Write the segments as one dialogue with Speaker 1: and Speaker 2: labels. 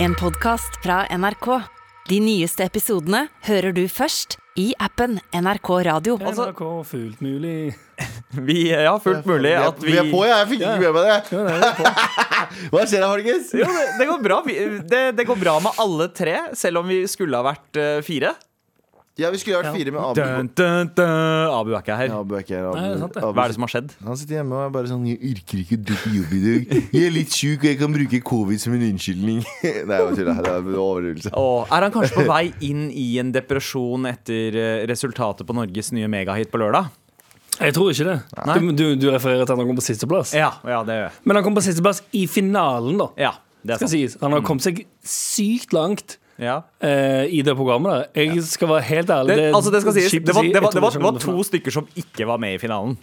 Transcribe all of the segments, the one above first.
Speaker 1: En podkast fra NRK. De nyeste episodene hører du først i appen NRK Radio.
Speaker 2: NRK fullt mulig.
Speaker 3: Vi ja, fullt mulig
Speaker 4: er,
Speaker 3: at vi
Speaker 4: vi er på, ja. Jeg fikk ikke med meg det.
Speaker 2: Ja, det på.
Speaker 4: Hva skjer da, folkens?
Speaker 3: Jo, det, det går bra. Vi, det, det går bra med alle tre, selv om vi skulle ha vært eh, fire.
Speaker 4: Ja, Vi skulle ha vært fire med Abu.
Speaker 3: Dun, dun, dun. Abu er ikke her.
Speaker 4: Ja, Abu er ikke her. Abu,
Speaker 2: Nei, det er sant det.
Speaker 4: Abu
Speaker 3: Hva er det som har skjedd?
Speaker 4: Han sitter hjemme og er bare sånn Jeg yrker ikke å dra jobb i dag. Jeg er litt sjuk, og jeg kan bruke covid som en unnskyldning. Nei, jeg tuller. Det er en overdrivelse.
Speaker 3: Åh, er han kanskje på vei inn i en depresjon etter eh, resultatet på Norges nye megahit på lørdag?
Speaker 2: Jeg tror ikke det. Du, du, du refererer til at han kom på sisteplass.
Speaker 3: Ja, ja det gjør jeg.
Speaker 2: Men han kom på sisteplass i finalen, da.
Speaker 3: Ja, det er
Speaker 2: Skal
Speaker 3: sant.
Speaker 2: sies. Han har kommet seg sykt langt
Speaker 3: Ja.
Speaker 2: uh, i det programmet. Da. Jeg skal være helt ærlig.
Speaker 3: Det, altså det skal sies, det var, det, var, det, var, det var to stykker som ikke var med i finalen.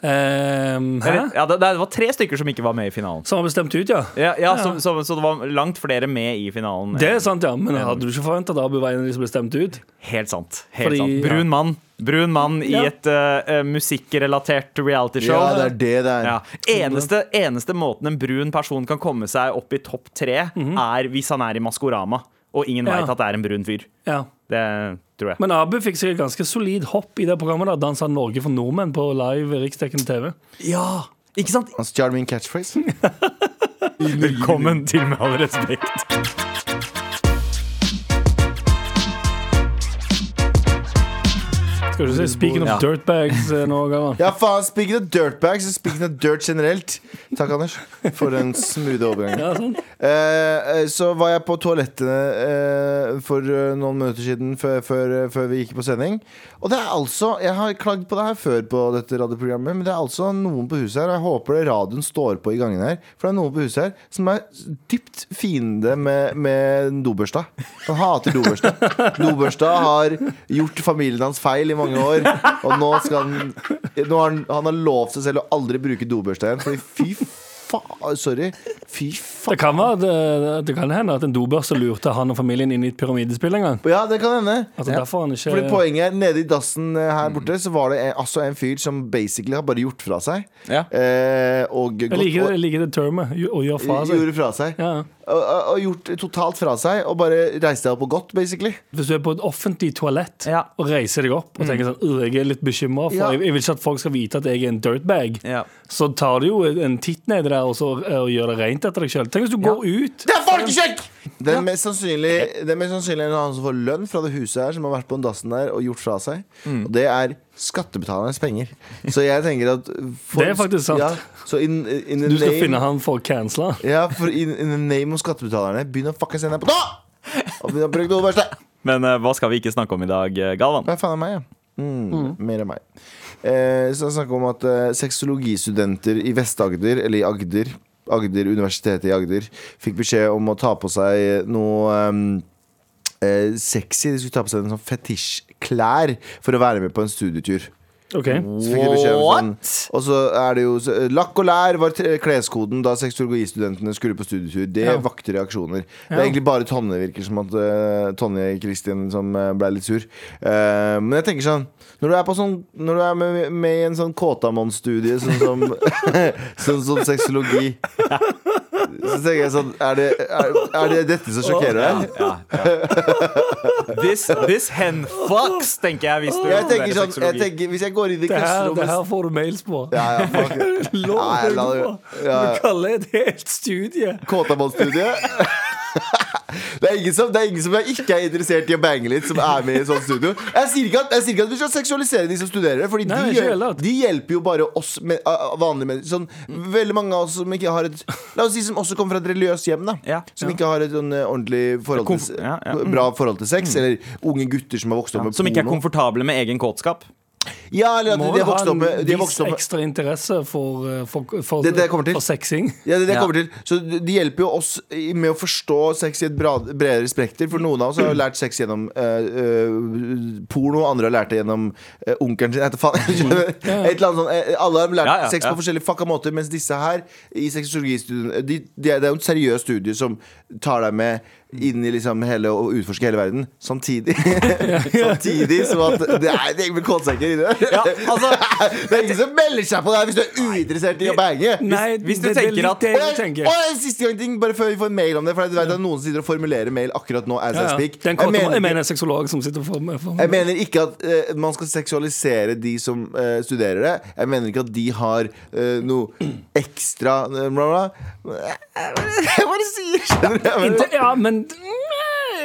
Speaker 2: Ehm,
Speaker 3: Eller, ja, det, det var tre stykker som ikke var med i finalen.
Speaker 2: Som var bestemt ut, ja.
Speaker 3: Ja, ja, Så, så, så det var langt flere med i finalen.
Speaker 2: Det er sant, ja. Men hadde du ikke forventa at Abu var en av de som ble stemt ut?
Speaker 3: Helt sant. Helt
Speaker 2: Fordi-
Speaker 3: sant. Brun mann. Brun mann i et uh, musikkrelatert realityshow.
Speaker 4: Ja, det er det det er.
Speaker 3: Ja. Eneste, eneste måten en brun person kan komme seg opp i topp tre, er hvis han er i Maskorama, og ingen.
Speaker 2: Ja.
Speaker 3: veit at det er en brun fyr.
Speaker 2: Ja.
Speaker 3: Det tror jeg.
Speaker 2: Men Abu fikk seg et ganske solid hopp i det programmet da han sa Norge for nordmenn på live riksdekkende TV.
Speaker 3: Ja, ikke sant?
Speaker 4: Han stjal min catchphrase.
Speaker 3: Velkommen til Med all respekt.
Speaker 2: Skal du si 'speaking of
Speaker 3: Ja.
Speaker 2: dirtbags' eh, nå, Gavan?
Speaker 4: Ja, faen. Speaking of dirtbags, og speaking of dirt generelt. Takk, Anders, for den smoothe overgangen.
Speaker 2: Ja, sånn.
Speaker 4: Eh, så var jeg på toalettet eh, for eh, noen minutter siden før, før, før vi gikk på sending. Og det er altså Jeg har klagd på det her før på dette radioprogrammet, men det er altså noen på huset her, og jeg håper det radioen står på i gangen her, for det er noen på huset her som er dypt fiende med, med dobørsta. Han hater dobørsta. Dobørsta har gjort familien hans feil i mange år, og nå skal han nå har han, han har lovt seg selv å aldri bruke dobørsta igjen, fordi fy faen Sorry. Fy faen.
Speaker 2: Det kan, være, det, det kan hende at en dobørse lurte han og familien inn i et pyramidespill en gang.
Speaker 4: Ja, det kan hende.
Speaker 2: Altså, ja. han ikke
Speaker 4: Fordi poenget er, Nede i dassen eh, her borte Så var det en, altså en fyr som basically har bare gjort fra seg.
Speaker 3: Ja.
Speaker 4: Eh, og
Speaker 2: Jeg liker, jeg liker det termet. Å gjøre fra seg.
Speaker 4: gjorde fra seg.
Speaker 2: Ja.
Speaker 4: Og, og, gjort totalt fra seg, og bare reiste deg opp og gått, basically.
Speaker 2: Hvis du er på et offentlig toalett
Speaker 3: Ja.
Speaker 2: og reiser deg opp og tenker sånn «Øh, Jeg er litt bekymra, for
Speaker 4: Ja.
Speaker 2: jeg, jeg vil ikke at folk skal vite at jeg er en dirtbag.
Speaker 3: Ja.
Speaker 2: Så tar du jo en titt nedi der og, så, eh, og gjør det rent etter deg sjøl. Tenk hvis du går ut.
Speaker 4: Det er folkesjekk! Det er mest sannsynlig Det er mest sannsynlig en annen som får lønn fra det huset her, som har vært på den dassen der og gjort fra seg.
Speaker 2: Mm.
Speaker 4: Og det er skattebetalernes penger. Så jeg tenker at for-
Speaker 2: Det er faktisk sant.
Speaker 4: Ja, så in, in
Speaker 2: Du skal
Speaker 4: name-
Speaker 2: finne han for å cancele.
Speaker 4: Ja, for in, in the name of skattebetalerne, begynn å fucke sende på nå! Og begynn å bruke det verste.
Speaker 3: Men uh, hva skal vi ikke snakke om i dag, eh, Galvan?
Speaker 4: Hva faen er meg, ja? Mm, Mer enn meg. Eh, så snakker om at eh, sexologistudenter i Vest-Agder, eller i Agder, Agder, Universitetet i Agder, fikk beskjed om å ta på seg noe ehm, eh, sexy. De skulle ta på seg en sånn fetisjklær for å være med på en studietur.
Speaker 2: Ok
Speaker 4: Så fikk jeg beskjed om sånn, og så er det jo så- Lakk og lær var kleskoden da sexologistudentene skulle på studietur. Det
Speaker 2: Ja.
Speaker 4: vakte reaksjoner. Det er egentlig bare Tonje virker som at uh, Tonje Kristin som uh, ble litt sur. Uh, men jeg tenker sånn Når du er, på sånn, når du er med, med i en sånn Kåtamon-studie sånn som, sånn som sexologi Så tenker jeg sånn Er det, er, er det dette som sjokkerer deg?
Speaker 3: Ja, ja. This, this hen fucks, tenker jeg. Hvis du
Speaker 4: Jeg tenker sånn jeg tenker, Hvis jeg går inn i
Speaker 2: klasserommet det her får du mails på.
Speaker 4: ja, ja, fuck.
Speaker 2: Lov
Speaker 4: Ja, det-.
Speaker 2: Du kaller et helt studie.
Speaker 4: Kåtamon-studiet. Det er, ingen som, det er ingen som er ikke er interessert i å bange litt, som er med i sånt studio. Jeg sier ikke at, jeg sier ikke at vi skal seksualisere de som studerer, Fordi
Speaker 2: Nei,
Speaker 4: de, gjør- de hjelper jo bare oss med, vanlige mennesker. Sånn, veldig mange av oss som ikke har et La oss si som også kommer fra et religiøst hjem, da.
Speaker 3: Ja.
Speaker 4: Som ikke har et sånn uh, ordentlig forhold til,
Speaker 3: ja, ja.
Speaker 4: bra forhold til sex. Eller unge gutter som har vokst opp med
Speaker 3: Som ikke er komfortable med egen kåtskap.
Speaker 4: Ja, eller at
Speaker 2: Må
Speaker 4: de har
Speaker 2: ha
Speaker 4: vokst opp
Speaker 2: en
Speaker 4: med, de vokst opp
Speaker 2: ekstra interesse for, eh, for, for,
Speaker 4: Det er det til.
Speaker 2: for sexing.
Speaker 4: Ja, det, det
Speaker 3: Ja.
Speaker 4: kommer til. Så de hjelper jo oss med å forstå sex i et bredere spekter. For noen av oss har jo lært sex gjennom uh, eh, porno, andre har lært det gjennom uh, onkelen sin. Da faen. Et eller annet sånt. Alle har lært
Speaker 3: Ja, ja,
Speaker 4: sex
Speaker 3: ja.
Speaker 4: på forskjellige fucka måter, mens disse her i sexologistudiene de, de, Det er jo et seriøst studie som tar deg med inn i liksom hele og utforske hele verden. Samtidig Samtidig som at det er det med kålsekker inni der.
Speaker 3: Ja, altså,
Speaker 4: Det er ingen som melder seg på det her hvis du er uinteressert i å bange.
Speaker 2: Nei,
Speaker 3: hvis du
Speaker 2: det, er
Speaker 3: tenker at-
Speaker 2: det
Speaker 4: Og
Speaker 2: jeg tenker.
Speaker 4: og en siste gang ting, bare før vi får en mail om det. For du vet at noen sitter og formulerer mail akkurat nå. As
Speaker 2: Ja, ja. en
Speaker 4: Jeg mener
Speaker 2: jeg mener en sexolog som sitter for meg. For
Speaker 4: Jeg mener ikke at uh, man skal seksualisere de som uh, studerer det. Jeg mener ikke at de har uh, noe ekstra uh, bla, bla. Jeg bare sier skjønner du?
Speaker 2: Ja, men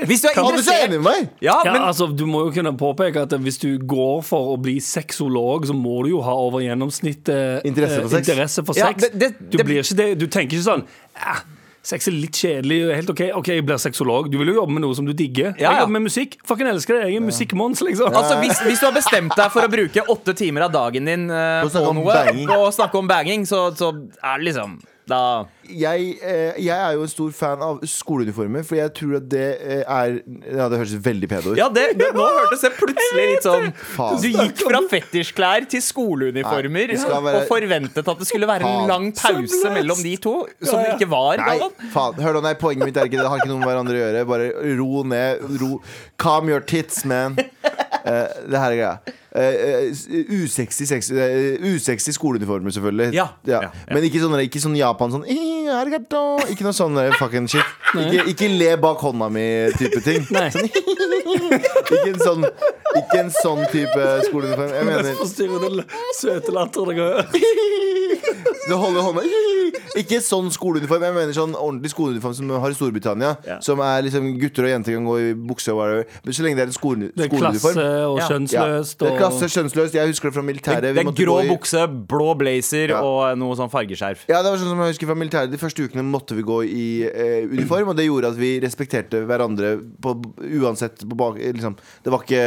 Speaker 3: hvis du er
Speaker 4: Alle er
Speaker 3: interessert
Speaker 4: enig med meg!
Speaker 3: ja,
Speaker 2: ja,
Speaker 3: men,
Speaker 2: altså, Du må jo kunne påpeke at hvis du går for å bli sexolog, så må du jo ha over gjennomsnittet
Speaker 4: Interesse for
Speaker 2: eh,
Speaker 4: sex.
Speaker 2: interesse for
Speaker 3: Ja,
Speaker 2: sex.
Speaker 3: det- det-
Speaker 2: du,
Speaker 3: det-
Speaker 2: blir ikke det, du tenker ikke sånn eh, Sex er litt kjedelig. Helt OK, ok, jeg blir sexolog. Du vil jo jobbe med noe som du digger.
Speaker 3: Ja, ja.
Speaker 2: Jeg jobber med musikk. Fucking elsker det. Jeg er musikkmons, liksom.
Speaker 3: Altså, hvis, hvis du har bestemt deg for å bruke åtte timer av dagen din eh,
Speaker 4: På å snakke om
Speaker 3: noe,
Speaker 4: banging.
Speaker 3: og snakke om banging, så, så er det liksom Da
Speaker 4: Jeg, eh, jeg er jo en stor fan av skoleuniformer, for jeg tror at det eh, er Ja, det høres veldig pedo ut.
Speaker 3: Ja, det, det, nå hørtes det plutselig litt sånn
Speaker 4: Faen.
Speaker 3: Du gikk fra fetisjklær til skoleuniformer
Speaker 4: Nei, være-
Speaker 3: og forventet at det skulle være en lang pause mellom de to, som det ikke var.
Speaker 4: Nei, faen, hør nå, nei, poenget mitt er ikke det. Det har ikke noe med hverandre å gjøre. Bare ro ned. Ro. Calm your tits, man. Eh, det her er greia. Eh, eh, usexy, sex, usexy skoleuniformer, selvfølgelig.
Speaker 3: Ja. Ja, ja.
Speaker 4: Men ikke sånn, ikke sånn Japan sånn Ikke noe sånn fucking shit. Ikke, ikke le bak hånda mi-type ting.
Speaker 2: Nei.
Speaker 4: Ikke en sånn Ikke en sånn type skoleuniform. Jeg mener
Speaker 2: den søte latteren jeg.
Speaker 4: Du holder hånda Ikke sånn skoleuniform. Jeg mener sånn ordentlig skoleuniform som vi har i Storbritannia.
Speaker 3: Ja.
Speaker 4: Som er liksom gutter og jenter kan gå i bukse og whatever. Men så lenge det er en skole,
Speaker 2: Det er
Speaker 4: skoleuniform
Speaker 2: klasse og
Speaker 3: kjønnsløst.
Speaker 4: ja. Det er
Speaker 2: og-
Speaker 4: klasse, kjønnsløst. Jeg husker det fra
Speaker 3: Det,
Speaker 4: militæret.
Speaker 3: det
Speaker 4: Vi
Speaker 3: er grå
Speaker 4: i-
Speaker 3: bukse, blå blazer
Speaker 4: Ja.
Speaker 3: og noe sånn fargeskjerf.
Speaker 4: Ja, det var sånn som jeg husker fra militæret De første ukene måtte vi gå i eh, uniform, og det gjorde at vi respekterte hverandre på, uansett på bak, liksom. Det var ikke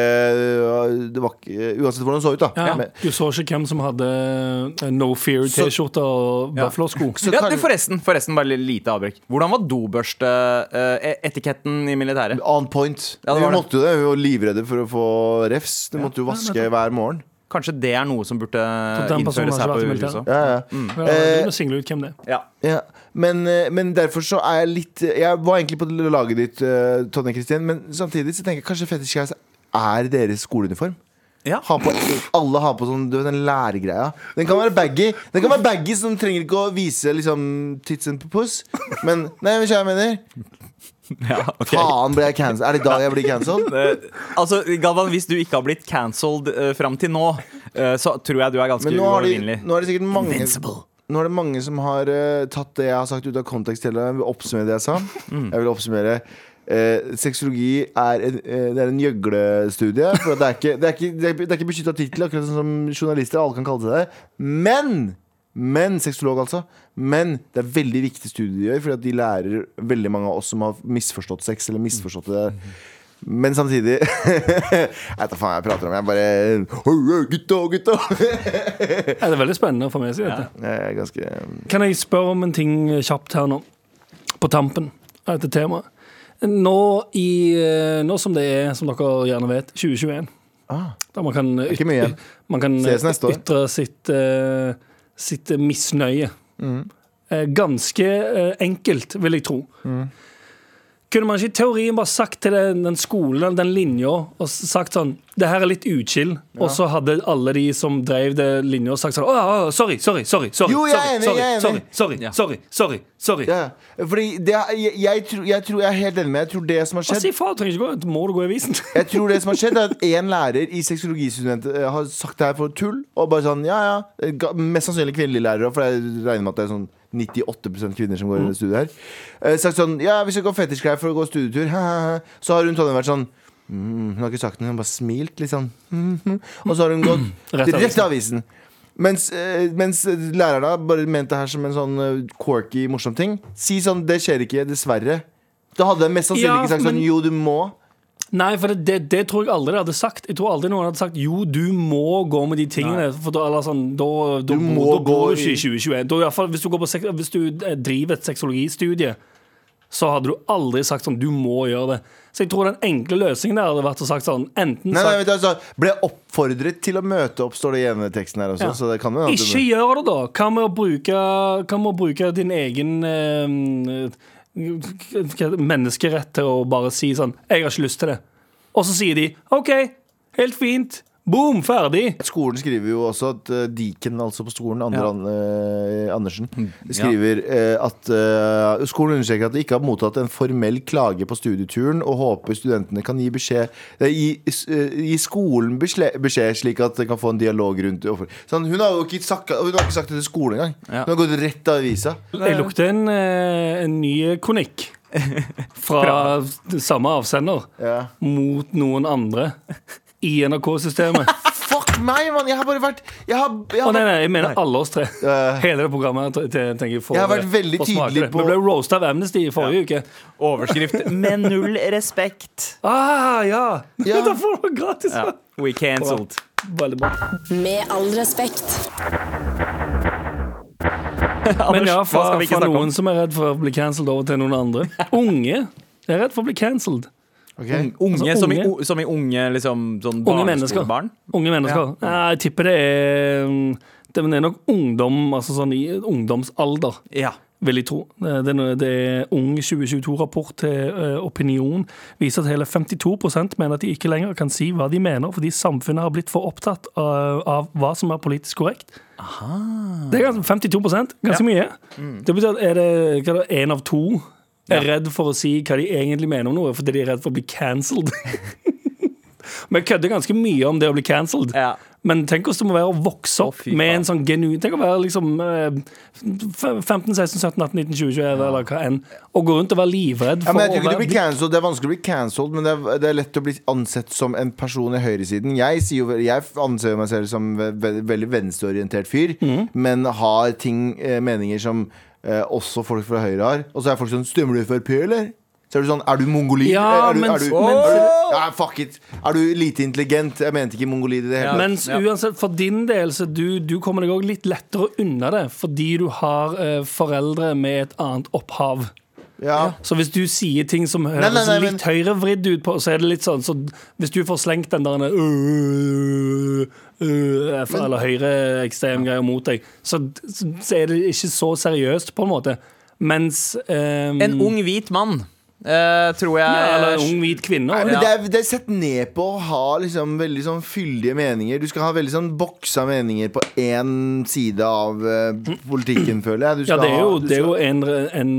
Speaker 4: Det var ikke Uansett hvordan det så ut, da.
Speaker 2: Ja,
Speaker 4: Men-
Speaker 2: du så ikke hvem som hadde eh, No Fear-T-skjorte og
Speaker 3: Ja.
Speaker 2: Buffalo-sko.
Speaker 3: Ja,
Speaker 4: kan-
Speaker 3: det, forresten, forresten, bare lite avbrekk. Hvordan var dobørsteetiketten i militæret?
Speaker 4: On point.
Speaker 3: Ja, det
Speaker 4: vi
Speaker 3: var det.
Speaker 4: måtte jo det. Vi var livredde for å få refs. Du måtte jo vaske hver morgen.
Speaker 3: Kanskje det er noe som burde innføres her på
Speaker 2: vært
Speaker 3: Ja.
Speaker 4: Ja, ja.
Speaker 2: Ja,
Speaker 4: Eh,
Speaker 2: du single ut hvem det er.
Speaker 3: Ja.
Speaker 4: Ja, men, eh, men derfor så er jeg litt Jeg var egentlig på laget ditt, eh, Tonje Kristin, men samtidig så tenker jeg kanskje Fetish Guys er deres skoleuniform.
Speaker 3: Ja.
Speaker 4: Ha på, alle har på sånn du vet, den læregreia. Den kan være baggy, Den kan være baggy så den trenger ikke å vise liksom titsen på puss. Men nei, vet du hva jeg mener?
Speaker 3: Ja, okay.
Speaker 4: Faen, ble jeg cancelled? Er det i dag jeg blir cancelled?
Speaker 3: Eh, altså, Galvan, hvis du ikke har blitt cancelled uh, fram til nå, uh, så tror jeg du er ganske uovervinnelig.
Speaker 4: nå er det sikkert mange
Speaker 3: Invincible.
Speaker 4: Nå er det mange som har uh, tatt det jeg har sagt ut av kontekst. Til, jeg vil oppsummere det jeg sa.
Speaker 3: Mm.
Speaker 4: Jeg vil oppsummere eh, Sexologi er en, eh, det er en gjøglestudie. For det er ikke, det er ikke, det er, ikke beskytta tittel, akkurat sånn som journalister. Alle kan kalle seg det. Men men sexolog, altså. Men det er veldig viktig studie de gjør, fordi de lærer veldig mange av oss som har misforstått sex, eller misforstått det. Men samtidig Jeg vet da faen jeg prater om. Jeg bare «Oi, oi, Gutta, gutta!
Speaker 2: Ja, det er veldig spennende for meg å si dette.
Speaker 4: Jeg er ganske
Speaker 2: Kan jeg spørre om en ting kjapt her nå? På tampen av dette temaet. Nå, i, eh, nå som det er, som dere gjerne vet, 2021
Speaker 4: ah.
Speaker 2: Der man kan,
Speaker 4: ikke mye igjen.
Speaker 2: man kan ytre sitt, eh, sitt misnøye.
Speaker 4: Mm.
Speaker 2: Eh, ganske enkelt, vil jeg tro.
Speaker 4: Mm.
Speaker 2: Kunne man ikke i teorien bare sagt til den, den skolen, den linja, og sagt sånn Det her er litt uchill. Og så hadde alle de som drev det linja, sagt sånn å, sorry, sorry, sorry. sorry
Speaker 4: Jo, jeg er
Speaker 2: sorry,
Speaker 4: enig,
Speaker 2: sorry,
Speaker 4: jeg er
Speaker 2: sorry,
Speaker 4: enig.
Speaker 2: sorry,
Speaker 3: Ja.
Speaker 2: sorry, sorry, sorry.
Speaker 4: Ja, fordi det, jeg, jeg, tror, jeg tror jeg er helt enig med Jeg tror det som har skjedd
Speaker 2: si sier du trenger ikke gå, må du gå i avisen?
Speaker 4: Jeg tror det som har skjedd er at En lærer i sexologistudenter eh, har sagt det her for tull. Og bare sånn, ja ja Mest sannsynlig kvinnelige lærere, for jeg regner med at det er sånn 98% kvinner som går i det studiet her. Eh, sagt sånn Ja, vi skal gå fetishklær for å gå studietur. Ha, ha, ha. Så har hun Tonje vært sånn mm, Hun har ikke sagt noe, hun har bare smilt litt sånn. mhm. Og så har hun gått direkte til avisen. Mens, eh, mens lærerne bare mente det her som en sånn eh, quirky, morsom ting. Si sånn Det skjer ikke, dessverre. Da hadde jeg mest sannsynlig
Speaker 2: Ja,
Speaker 4: ikke sagt sånn
Speaker 2: men-
Speaker 4: Jo, du må.
Speaker 2: Nei, for det, det, det tror jeg aldri de hadde sagt. Jeg tror aldri noen hadde sagt jo, du må gå med de tingene. For da, eller sånn, da, da,
Speaker 4: Du må
Speaker 2: da går
Speaker 4: gå
Speaker 2: du ikke i
Speaker 4: i-
Speaker 2: 2021. Da, i fall, hvis, du går på, hvis du eh, driver et sexologistudie, så hadde du aldri sagt sånn du må gjøre det. Så jeg tror den enkle løsningen der hadde vært å sagt sånn enten
Speaker 4: Nei, nei,
Speaker 2: sagt
Speaker 4: vet du, altså, ble oppfordret til å møte opp, står det igjen i teksten her også.
Speaker 2: Ja.
Speaker 4: Så det kan jo
Speaker 2: Ikke gjør det, da! Hva med å bruke, hva med å bruke din egen eh, menneskerett til å bare si sånn 'Jeg har ikke lyst til det'. Og så sier de 'OK, helt fint'. Boom, ferdig!
Speaker 4: Skolen skriver jo også at uh, Diken, altså på skolen, Andre
Speaker 3: Ja.
Speaker 4: An- eh, Andersen, skriver uh, at uh, skolen understreker at de ikke har mottatt en formell klage på studieturen, og håper studentene kan gi beskjed eh, gi, eh, gi skolen beskjed, slik at de kan få en dialog rundt. Sånn, hun har jo ikke sagt, hun har ikke sagt det til skolen engang.
Speaker 3: Ja.
Speaker 4: Hun har gått rett av avisa.
Speaker 2: Jeg lukter en, eh, en ny kronikk fra samme avsender
Speaker 4: Ja.
Speaker 2: mot noen andre i NRK-systemet.
Speaker 4: Fuck meg, mann! Jeg har bare vært Jeg har, jeg
Speaker 2: Å nei, nei, jeg mener alle oss tre. Hele det programmet. her, tenker jeg,
Speaker 4: Jeg har vært veldig tydelig på-
Speaker 2: Vi ble roasta av Amnesty i forrige uke.
Speaker 3: Overskrift 'Med null respekt'.
Speaker 2: Ah, ja!
Speaker 4: Ja.
Speaker 2: da får du gratis.
Speaker 3: Ja. We cancelled.
Speaker 2: Veldig bra.
Speaker 5: Med all respekt.
Speaker 2: Men ja,
Speaker 3: hva
Speaker 2: fra,
Speaker 3: skal vi ikke
Speaker 2: fra noen som er redd for å bli cancelled over til noen andre. Unge er redd for å bli cancelled.
Speaker 4: Ok.
Speaker 3: Unge,
Speaker 2: Altså,
Speaker 3: som, i,
Speaker 2: unge-
Speaker 3: som i unge liksom, sånn
Speaker 2: Unge mennesker. Unge mennesker. Ja, jeg tipper det er mm, Det er nok ungdom, altså sånn i ungdomsalder.
Speaker 3: Ja.
Speaker 2: vil jeg tro. Det er, det er Ung 2022-rapport til eh, Opinion viser at hele 52% mener at de ikke lenger kan si hva de mener, fordi samfunnet har blitt for opptatt av, av hva som er politisk korrekt. Det er ganske, 52 ganske mye. Det betyr at er det én av to er redd for å si hva de egentlig mener om noe, fordi de er redd for å bli cancelled. Vi kødder ganske mye om det å bli cancelled.
Speaker 3: Ja.
Speaker 2: Men tenk hvordan det må være å vokse opp
Speaker 3: oh,
Speaker 2: med en sånn genuin Tenk å være liksom eh, 15, 16, 17, 18, 19, 20, 21 eller hva enn. Og gå rundt og være livredd
Speaker 4: Ja, men jeg tror
Speaker 2: å
Speaker 4: ikke du blir cancelled Det er vanskelig å bli cancelled, men det er, det er lett å bli ansett som en person i høyresiden. Jeg, sier jo, jeg anser jo meg selv som ve veldig venstreorientert fyr,
Speaker 2: mm.
Speaker 4: men har ting, eh, meninger som eh, også folk fra Høyre har. Og så er folk sånn Stemmer du Frp, eller? Så er du sånn Er du mongolid?
Speaker 2: Ja,
Speaker 4: er du,
Speaker 2: mens-
Speaker 4: er du,
Speaker 2: mens-
Speaker 4: er du, ja, fuck it. Er du lite intelligent? Jeg mente ikke mongolid i det hele tatt.
Speaker 2: Mens
Speaker 3: Ja.
Speaker 2: uansett, for din del, så du, du kommer deg òg litt lettere unna det, fordi du har eh, foreldre med et annet opphav.
Speaker 4: Ja.
Speaker 2: Så hvis du sier ting som høres
Speaker 4: nei, nei, nei,
Speaker 2: litt høyrevridd ut på, så er det litt sånn Så hvis du får slengt den der øh, øh, øh, Eller høyreekstrem greia mot deg, så, så, så er det ikke så seriøst, på en måte. Mens um,
Speaker 3: En ung hvit mann, eh, tror jeg
Speaker 2: ja, Eller ung hvit kvinne.
Speaker 4: Nei, men
Speaker 2: ja.
Speaker 4: det, er, det er sett ned på å ha liksom veldig sånn fyldige meninger. Du skal ha veldig sånn boksa meninger på én side av uh, politikken, føler jeg. Du
Speaker 2: Ja, det er jo,
Speaker 4: ha,
Speaker 2: det er
Speaker 4: skal-
Speaker 2: jo en, en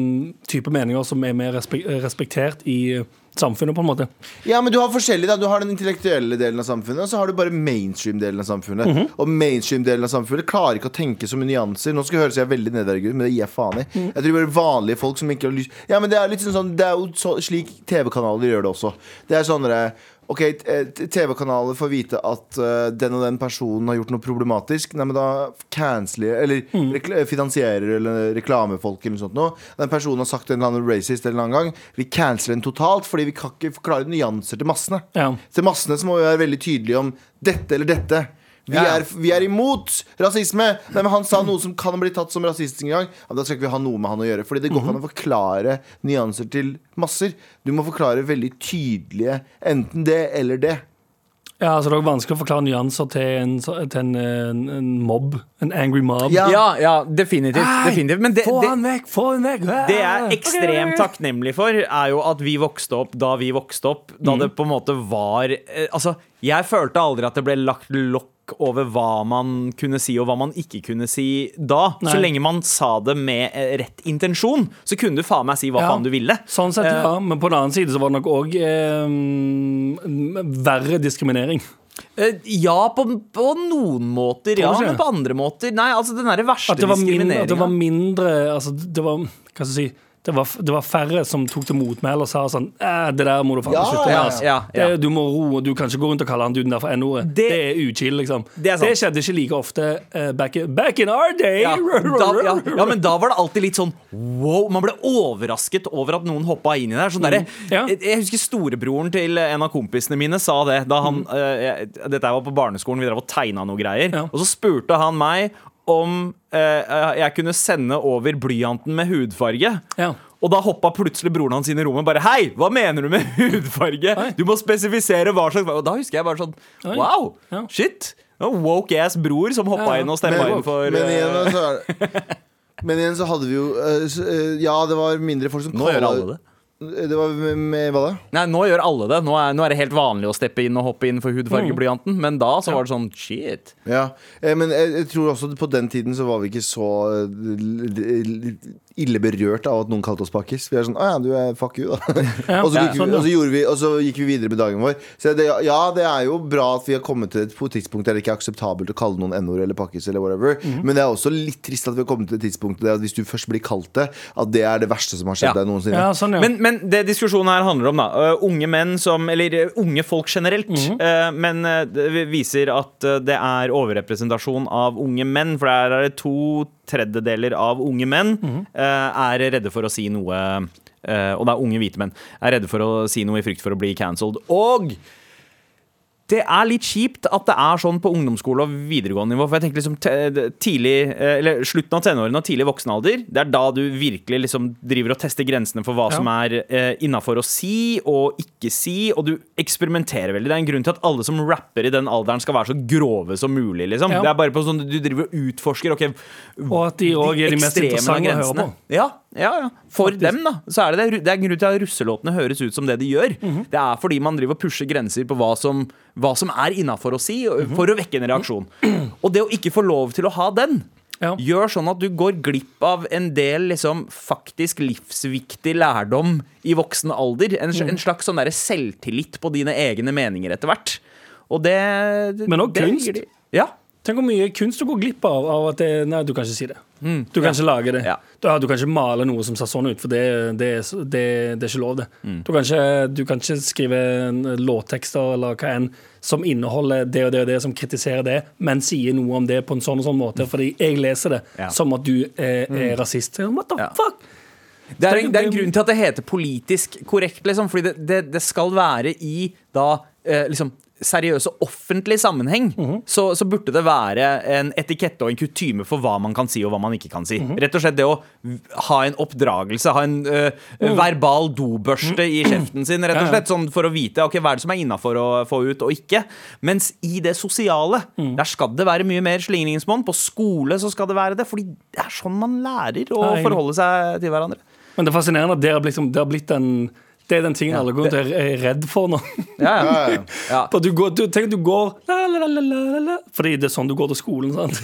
Speaker 2: type meninger som er mer respek respektert i samfunnet, på en måte.
Speaker 4: Ja, men du har forskjellig da Du har den intellektuelle delen av samfunnet, og så har du bare mainstream-delen av samfunnet.
Speaker 2: Mhm.
Speaker 4: Og mainstream-delen av samfunnet klarer ikke å tenke så mye nyanser. Nå skal jeg høres jeg er veldig nedverdigende ut, men det gir jeg faen i.
Speaker 2: Mm.
Speaker 4: Jeg tror bare vanlige folk som ikke har lyst Ja, men det er litt sånn, sånn Det er jo så, slik TV-kanaler gjør det også. Det er sånn derre Ok, eh, TV-kanaler får vite at uh, den og den personen har gjort noe problematisk. Nei, men da canceler Eller
Speaker 2: mm.
Speaker 4: rekl- finansierer eller reklamefolk eller noe sånt noe. Den personen har sagt en eller annen racist en eller annen gang. Vi canceler den totalt fordi vi kan ikke forklare nyanser til massene.
Speaker 2: Ja.
Speaker 4: Til massene så må vi være veldig tydelige om dette eller dette. Vi, er, vi er imot rasisme! Nei, men Han sa noe som kan bli tatt som rasistisk en gang. Ja, da skal ikke vi ha noe med han å gjøre. Fordi det går ikke an å forklare nyanser til masser. Du må forklare veldig tydelige enten det eller det.
Speaker 2: Ja, altså Det er vanskelig å forklare nyanser til en, til en, en, en mobb. En angry mob.
Speaker 4: Ja.
Speaker 3: Ja, ja, definitivt. definitivt. Men det,
Speaker 2: Få
Speaker 3: det,
Speaker 2: han vekk! Få han vekk!
Speaker 3: det jeg er ekstremt takknemlig for, er jo at vi vokste opp da vi vokste opp. Da
Speaker 2: Mm.
Speaker 3: det på en måte var eh, Altså, jeg følte aldri at det ble lagt lokk over hva man kunne si og hva man ikke kunne si da. Så lenge man sa det med eh, rett intensjon, så kunne du faen meg si hva
Speaker 2: Ja.
Speaker 3: faen du ville.
Speaker 2: Sånn sett,
Speaker 3: Eh,
Speaker 2: ja. Men på den annen side så var det nok òg verre diskriminering.
Speaker 3: Eh, Ja, på, på noen måter. Ja, men på andre måter Nei, altså den derre verste
Speaker 2: min, at det var mindre altså, Det var Hva skal jeg si det var, det var færre som tok til motmæle og sa sånn «Eh, Det der må du faen
Speaker 4: Ja,
Speaker 2: slutte med.
Speaker 4: ja,
Speaker 3: ja, ja.
Speaker 2: Det, du må ro, du kan ikke gå rundt og kalle han duden der for N-ordet. Det,
Speaker 3: Det-
Speaker 2: er uchill, liksom.
Speaker 3: Det sant.
Speaker 2: skjedde ikke like ofte uh, back, in, back in our day.
Speaker 3: Ja, da, ja, men da var det alltid litt sånn wow. Man ble overrasket over at noen hoppa inn i det. Sånn derre-
Speaker 2: Mm.
Speaker 3: Jeg, jeg husker storebroren til en av kompisene mine sa det. Da han,
Speaker 2: Mm.
Speaker 3: uh, jeg, dette var på barneskolen, vi drev og tegna noe greier. Og så spurte han meg om eh, jeg kunne sende over blyanten med hudfarge.
Speaker 2: Ja.
Speaker 3: Og da hoppa plutselig broren hans inn i rommet bare Hei, hva mener du med hudfarge?
Speaker 2: Oi.
Speaker 3: Du må spesifisere hva slags Og da husker jeg bare sånn
Speaker 2: Oi.
Speaker 3: Wow!
Speaker 2: Ja.
Speaker 3: Shit! Woke ass bror som hoppa
Speaker 2: Ja, ja.
Speaker 3: inn og stemma inn for
Speaker 4: men,
Speaker 3: eh,
Speaker 4: igjen, så er, men igjen så hadde vi jo eh, eh, Ja, det var mindre folk som
Speaker 3: Nå gjør alle det.
Speaker 4: Det var med, med hva da?
Speaker 3: Nei, nå gjør alle det. Nå er, nå er det helt vanlig å steppe inn og hoppe inn for hudfargeblyanten, men da så var det sånn shit.
Speaker 4: Ja, eh, men jeg, jeg tror også på den tiden så var vi ikke så eh, ille berørt av at noen kalte oss pakkis. Vi er sånn Å ja, du er fuck you, da. og, så gikk vi,
Speaker 2: sånn, ja.
Speaker 4: og, så vi, og så gikk vi videre med dagen vår. Så det, ja, det er jo bra at vi har kommet til et tidspunkt der det ikke er akseptabelt å kalle noen n-ord eller pakkis eller whatever.
Speaker 2: Mm.
Speaker 4: Men det er også litt trist at vi har kommet til et tidspunkt der at hvis du først blir kalt det, at det er det verste som har skjedd
Speaker 3: Ja.
Speaker 4: deg noensinne.
Speaker 2: Ja, sånn, ja.
Speaker 3: Men, men det diskusjonen her handler om, da Unge menn som Eller unge folk generelt. øh, men øh, det viser at det er overrepresentasjon av unge menn. For der er det to tredjedeler av unge menn øh, er redde for å si noe Og det er unge hvite menn. Er redde for å si noe i frykt for å bli cancelled. Og det er litt kjipt at det er sånn på ungdomsskole og videregående nivå. For jeg tenker liksom tidlig, eh, eller Slutten av tenårene og tidlig voksenalder, det er da du virkelig liksom driver og tester grensene for hva
Speaker 2: Ja.
Speaker 3: som er eh, innafor å si og ikke si, og du eksperimenterer veldig. Det er en grunn til at alle som rapper i den alderen, skal være så grove som mulig. liksom.
Speaker 2: Ja.
Speaker 3: Det er bare på sånn Du driver og utforsker. ok,
Speaker 2: Og at de òg er de mest
Speaker 3: ekstreme
Speaker 2: interessante å høre på.
Speaker 3: Ja, ja, ja. For dem, da. Så er det det. Det er grunnen grunn til at russelåtene høres ut som det de gjør.
Speaker 2: Mhm.
Speaker 3: Det er fordi man driver og pusher grenser på hva som, hva som er innafor å si,
Speaker 2: Mhm.
Speaker 3: for å vekke en reaksjon. Og det å ikke få lov til å ha den,
Speaker 2: Ja.
Speaker 3: gjør sånn at du går glipp av en del liksom, faktisk livsviktig lærdom i voksen alder. En,
Speaker 2: mm.
Speaker 3: en slags sånn selvtillit på dine egne meninger etter hvert. Og det
Speaker 2: Men også kunst.
Speaker 3: Det, Ja.
Speaker 2: Tenk hvor mye kunst du går glipp av av at det, Nei, du kan ikke si det. Du kan ikke lage det.
Speaker 3: Ja.
Speaker 2: Du, du kan ikke male noe som ser sånn ut, for det, det, det, det er ikke lov, det.
Speaker 3: Mm.
Speaker 2: Du, kan ikke, du kan ikke skrive låttekster eller hva enn som inneholder det og det og det, som kritiserer det, men sier noe om det på en sånn og sånn måte, fordi jeg leser det
Speaker 3: Ja.
Speaker 2: som at du er, er rasist. What the
Speaker 3: Ja.
Speaker 2: fuck?
Speaker 3: Det er,
Speaker 2: en,
Speaker 3: det er en grunn til at det heter politisk korrekt, liksom. Fordi det, det, det skal være i da eh, liksom seriøse offentlig sammenheng, så, så burde det være en etikette og en kutyme for hva man kan si og hva man ikke kan si. Rett og slett det å ha en oppdragelse, ha en eh, verbal dobørste i kjeften sin, rett og slett, sånn for å vite okay, hva er det som er innafor å få ut og ikke. Mens i det sosiale, der skal det være mye mer slingringsmonn. På skole så skal det være det, fordi det er sånn man lærer å forholde seg til hverandre.
Speaker 2: Men det er fascinerende at det har, blitt, det har blitt en det er den tingen alle går er redd for nå.
Speaker 3: Ja, ja.
Speaker 4: ja.
Speaker 2: Du, går, du, tenk at du går la, la, la, Fordi det er sånn du går til skolen. Sant?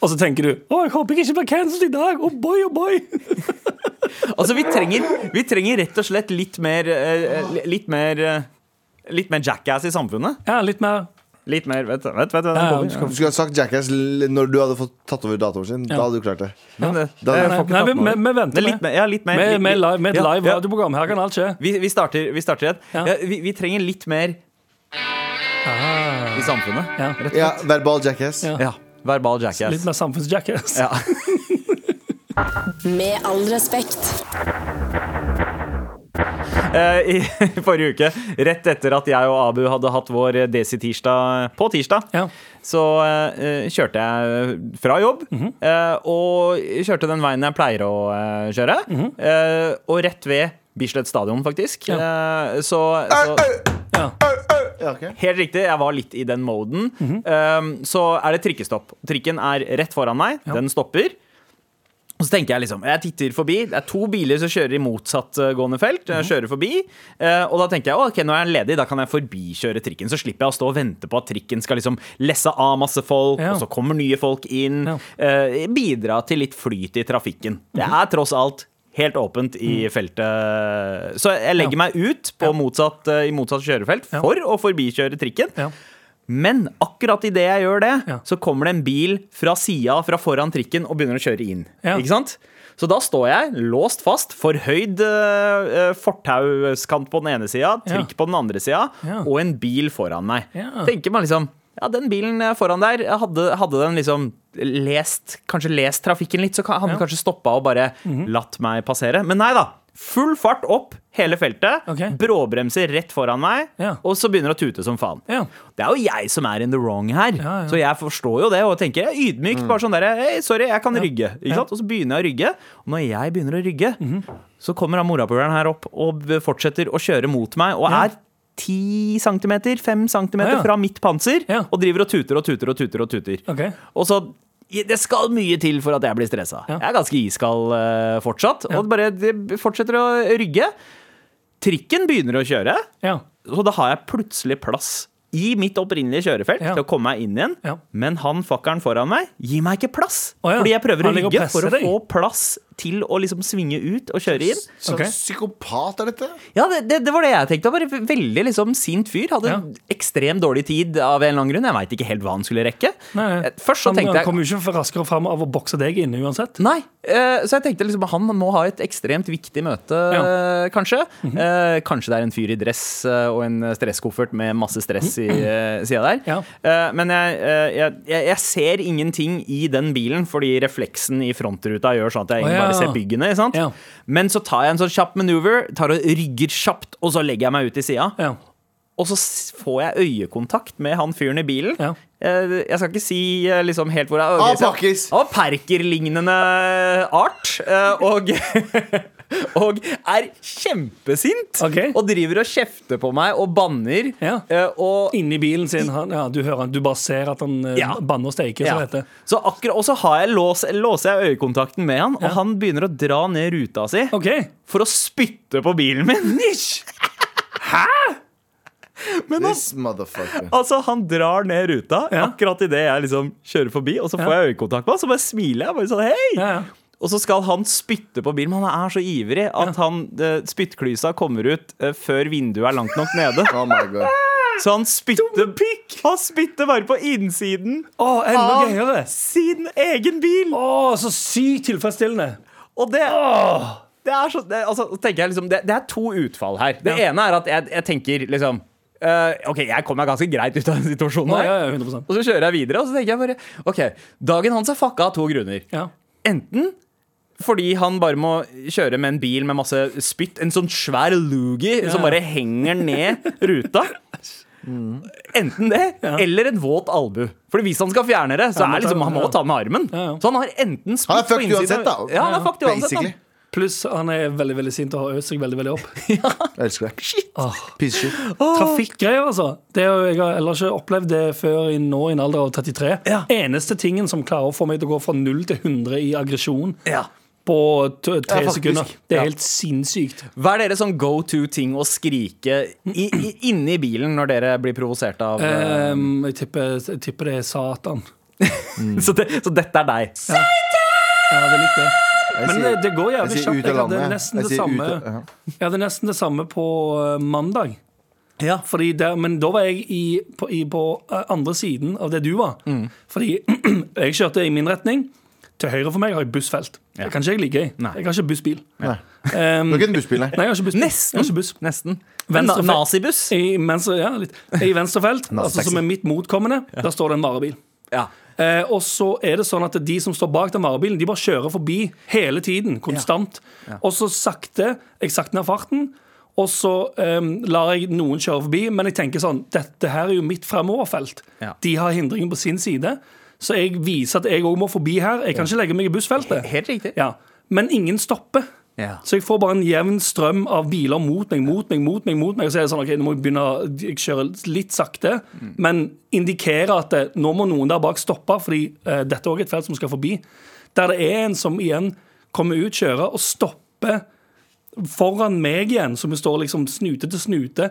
Speaker 2: Og så tenker du Å, jeg håper jeg ikke blir cancelled i dag! Oh boy, oh boy!
Speaker 3: altså, vi trenger, vi trenger, rett og slett litt mer Litt mer Litt mer jackass i samfunnet.
Speaker 2: Ja, litt mer
Speaker 3: Litt mer Vet du vet, vet, du
Speaker 2: Ja, du
Speaker 3: kommer?
Speaker 4: Skulle ha sagt Jackass når du hadde fått tatt over datoen sin. Da hadde du klart det.
Speaker 2: Nei, nei, vi, vi, vi venter
Speaker 3: er litt mer, ja, litt mer
Speaker 2: med, med, live, med et live
Speaker 3: ja.
Speaker 2: radioprogram. Her kan alt skje.
Speaker 3: Vi, vi starter, vi starter et.
Speaker 2: Ja.
Speaker 3: Ja, vi, vi trenger litt mer
Speaker 2: Ah,
Speaker 3: i samfunnet.
Speaker 2: ja.
Speaker 3: Rett og
Speaker 4: Ja, verbal Jackass.
Speaker 2: Ja.
Speaker 3: Ja. Verbal
Speaker 2: Litt
Speaker 3: jackass.
Speaker 2: mer samfunnsjackass.
Speaker 3: Ja.
Speaker 5: Med all respekt.
Speaker 3: Eh, I forrige uke, rett etter at jeg og Abu hadde hatt vår Desi-tirsdag på tirsdag,
Speaker 2: Ja.
Speaker 3: så eh, kjørte jeg fra jobb.
Speaker 2: Mhm.
Speaker 3: eh, og kjørte den veien jeg pleier å eh, kjøre. eh, og rett ved Bislett stadion, faktisk.
Speaker 2: Ja.
Speaker 3: Eh, så, så
Speaker 2: Ja.
Speaker 4: Ja, okay.
Speaker 3: Helt riktig, jeg var litt i den moden.
Speaker 2: Mhm.
Speaker 3: um, så er det trikkestopp. Trikken er rett foran meg. Den stopper. Og så tenker Jeg liksom, jeg titter forbi. Det er to biler som kjører i motsattgående felt.
Speaker 2: Mhm.
Speaker 3: Jeg kjører forbi eh, Og da tenker jeg ok, nå er jeg ledig, da kan jeg forbikjøre trikken. Så slipper jeg å stå og vente på at trikken skal liksom lesse av masse folk,
Speaker 2: Ja.
Speaker 3: og så kommer nye folk inn.
Speaker 2: Ja.
Speaker 3: eh, bidra til litt flyt i trafikken. Det
Speaker 2: Mhm.
Speaker 3: er tross alt helt åpent i feltet. Så jeg legger
Speaker 2: Ja.
Speaker 3: meg ut på motsatt, eh, i motsatt kjørefelt for å forbikjøre trikken.
Speaker 2: Ja.
Speaker 3: Men akkurat idet jeg gjør det,
Speaker 2: Ja.
Speaker 3: så kommer det en bil fra sida, fra foran trikken, og begynner å kjøre inn.
Speaker 2: Ja.
Speaker 3: Ikke sant? Så da står jeg låst fast, forhøyd uh, fortauskant på den ene sida,
Speaker 2: Ja.
Speaker 3: trikk på den andre sida,
Speaker 2: Ja.
Speaker 3: og en bil foran meg.
Speaker 2: Ja.
Speaker 3: Tenker man liksom ja, den bilen eh, foran der, hadde, hadde den liksom lest Kanskje lest trafikken litt, så hadde den
Speaker 2: Ja.
Speaker 3: kanskje stoppa og bare latt meg passere. Men nei da. Full fart opp hele feltet.
Speaker 2: Okay.
Speaker 3: Bråbremser rett foran meg,
Speaker 2: Ja.
Speaker 3: og så begynner det å tute som faen.
Speaker 2: Ja.
Speaker 3: Det er jo jeg som er in the wrong her.
Speaker 2: Ja, ja.
Speaker 3: Så jeg forstår jo det og tenker ydmykt. Mm. ydmykt. Bare sånn der, hey, sorry, jeg kan rygge. Ikke
Speaker 2: Ja.
Speaker 3: sant? Og så begynner jeg å rygge. Og når jeg begynner å rygge,
Speaker 2: Mhm.
Speaker 3: så kommer han morapuleren her opp og fortsetter å kjøre mot meg. Og
Speaker 2: Ja.
Speaker 3: er 10 cm, 5 cm
Speaker 2: Ja, ja.
Speaker 3: fra mitt panser
Speaker 2: Ja.
Speaker 3: og driver og tuter og tuter og tuter. Og tuter
Speaker 2: Okay.
Speaker 3: Og så det skal mye til for at jeg blir stressa.
Speaker 2: Ja.
Speaker 3: Jeg er ganske iskald uh, fortsatt. Og det bare det fortsetter å rygge. Trikken begynner å kjøre,
Speaker 2: Ja.
Speaker 3: og da har jeg plutselig plass i mitt opprinnelige kjørefelt
Speaker 2: Ja.
Speaker 3: til å komme meg inn igjen.
Speaker 2: Ja.
Speaker 3: Men han fuckeren foran meg gir meg ikke plass.
Speaker 2: Oh, ja.
Speaker 3: Fordi jeg prøver å
Speaker 2: Han
Speaker 3: rygge for å
Speaker 2: deg.
Speaker 3: få plass til å liksom svinge ut og kjøre inn.
Speaker 4: Så
Speaker 2: okay.
Speaker 4: psykopat er dette?
Speaker 3: Ja, det, det, det var det jeg tenkte. Han var en veldig liksom sint fyr. Hadde
Speaker 2: Ja.
Speaker 3: ekstremt dårlig tid av en eller annen grunn. Jeg veit ikke helt hva han skulle rekke.
Speaker 2: Nei,
Speaker 3: Eh, Først så
Speaker 2: han,
Speaker 3: tenkte
Speaker 2: han
Speaker 3: jeg
Speaker 2: kommer jo ikke raskere fram av å bokse deg inne uansett.
Speaker 3: Nei, eh, så jeg tenkte liksom han må ha et ekstremt viktig møte, eh, kanskje.
Speaker 2: Mhm.
Speaker 3: Eh, kanskje det er en fyr i dress og en stresskoffert med masse stress sida der.
Speaker 2: Ja.
Speaker 3: Eh, men jeg, eh, jeg, jeg, jeg ser ingenting i den bilen fordi refleksen i frontruta gjør sånn at jeg egentlig bare ser byggene. sant?
Speaker 2: Ja.
Speaker 3: Men så tar jeg en sånn kjapp maneuver, tar og rygger kjapt, og så legger jeg meg ut i sida.
Speaker 2: Ja.
Speaker 3: Og så får jeg øyekontakt med han fyren i bilen.
Speaker 2: Ja.
Speaker 3: Eh, Jeg skal ikke si eh, liksom helt hvor jeg
Speaker 4: Ah,
Speaker 3: ok, så-
Speaker 4: pakkis!
Speaker 3: Av perkerlignende art. eh, Og, og er kjempesint.
Speaker 2: Okay.
Speaker 3: Og driver og kjefter på meg og banner.
Speaker 2: Ja.
Speaker 3: eh, Og
Speaker 2: Inni bilen sin. Han, ja, du hører du bare ser at han eh,
Speaker 3: Ja.
Speaker 2: banner og steiker,
Speaker 3: ja.
Speaker 2: heter.
Speaker 3: Så akkurat, og så har jeg lås, låser jeg øyekontakten med han, og han begynner å dra ned ruta si
Speaker 2: okay.
Speaker 3: for å spytte på bilen min. Hæ?! Men han. Altså, Han drar ned ruta
Speaker 2: Ja.
Speaker 3: akkurat idet jeg liksom kjører forbi, og så får
Speaker 2: Ja.
Speaker 3: jeg øyekontakt med han, så bare smiler jeg. bare sånn, hei
Speaker 2: Ja, ja.
Speaker 3: Og så skal han spytte på bilen, men han er så ivrig at han, eh, spyttklysa kommer ut eh, før vinduet er langt nok nede.
Speaker 4: Oh my god.
Speaker 3: Så han spytter Han spytter bare på innsiden
Speaker 2: oh, enda
Speaker 3: av
Speaker 2: gøyere!
Speaker 3: sin egen bil!
Speaker 2: Å, så sykt tilfredsstillende.
Speaker 3: Og det Det er så det, altså, jeg liksom, det, det er to utfall her. Det
Speaker 2: Ja.
Speaker 3: ene er at jeg, jeg tenker liksom Uh, OK, jeg kom meg ganske greit ut av den situasjonen.
Speaker 2: Å, ja, ja, 100
Speaker 3: Og så kjører jeg videre, og så tenker jeg bare OK, dagen hans er fucka av to grunner.
Speaker 2: Ja.
Speaker 3: Enten fordi han bare må kjøre med en bil med masse spytt, en sånn svær loogie som bare henger ned ruta. Enten det,
Speaker 2: Ja.
Speaker 3: eller en våt albu. For hvis han skal fjerne det, så
Speaker 2: Ja,
Speaker 3: er liksom, han må
Speaker 2: ja.
Speaker 3: ta med armen.
Speaker 2: Ja, ja.
Speaker 3: Så han har enten spytt på innsiden
Speaker 4: uansett, da.
Speaker 3: Ja, han er fucked uansett.
Speaker 4: Basically.
Speaker 3: Han.
Speaker 2: Pluss han er veldig veldig sint og har øst seg veldig veldig opp. ja.
Speaker 4: Jeg elsker det. Shit. Oh. oh.
Speaker 2: Trafikkgreier, altså. Det er jo, jeg har ellers ikke opplevd det før i nå i en alder av 33.
Speaker 3: Ja.
Speaker 2: Eneste tingen som klarer å få meg til å gå fra 0 til 100 i aggresjon
Speaker 3: Ja.
Speaker 2: På tre
Speaker 3: Ja,
Speaker 2: sekunder, det er helt sinnssykt.
Speaker 3: Hva er deres sånn go to-ting å skrike i, i, inne i bilen når dere blir provosert av eh,
Speaker 2: Um, jeg, tipper, jeg tipper det er Satan.
Speaker 3: så, det, så dette er deg?
Speaker 2: Ja, det er litt det. Men
Speaker 4: sier-
Speaker 2: det, det går jævlig kjapt. Jeg hadde nesten det samme
Speaker 4: ja.
Speaker 2: Jeg hadde nesten det samme på eh, mandag.
Speaker 3: Ja.
Speaker 2: Fordi der, men da var jeg i, på, i, på eh, andre siden av det du var.
Speaker 3: Mm.
Speaker 2: Fordi jeg kjørte i min retning. Til høyre for meg har jeg bussfelt. Det kan ikke jeg like i. Jeg har ikke bussbil.
Speaker 4: Nei.
Speaker 2: Um,
Speaker 4: Du har ikke en bussbil, nei.
Speaker 2: nei, jeg har ikke bussbil.
Speaker 3: Nesten.
Speaker 2: Jeg har ikke buss.
Speaker 3: Nesten. Nazibuss?
Speaker 2: I, venstre, ja, litt. I venstrefelt, altså som er mitt motkommende, der står det en varebil.
Speaker 3: Ja.
Speaker 2: Eh, og så er det sånn at de som står bak den varebilen, de bare kjører forbi hele tiden, konstant. Og så sakte Jeg sakte ned farten, og så um, lar jeg noen kjøre forbi. Men jeg tenker sånn Dette her er jo mitt fremoverfelt.
Speaker 3: Ja.
Speaker 2: De har hindringen på sin side. Så jeg viser at jeg òg må forbi her. Jeg kan ikke legge meg i bussfeltet.
Speaker 3: Helt riktig.
Speaker 2: Ja. Men ingen stopper.
Speaker 3: Ja.
Speaker 2: Så jeg får bare en jevn strøm av biler mot meg, mot meg, mot meg. mot meg Og så er det sånn, ok, nå må jeg begynne Jeg kjører litt sakte, men indikerer at det, nå må noen der bak stoppe, fordi eh, dette er også et felt som skal forbi. Der det er en som igjen kommer ut, kjører og stopper foran meg igjen, som står liksom snute til snute.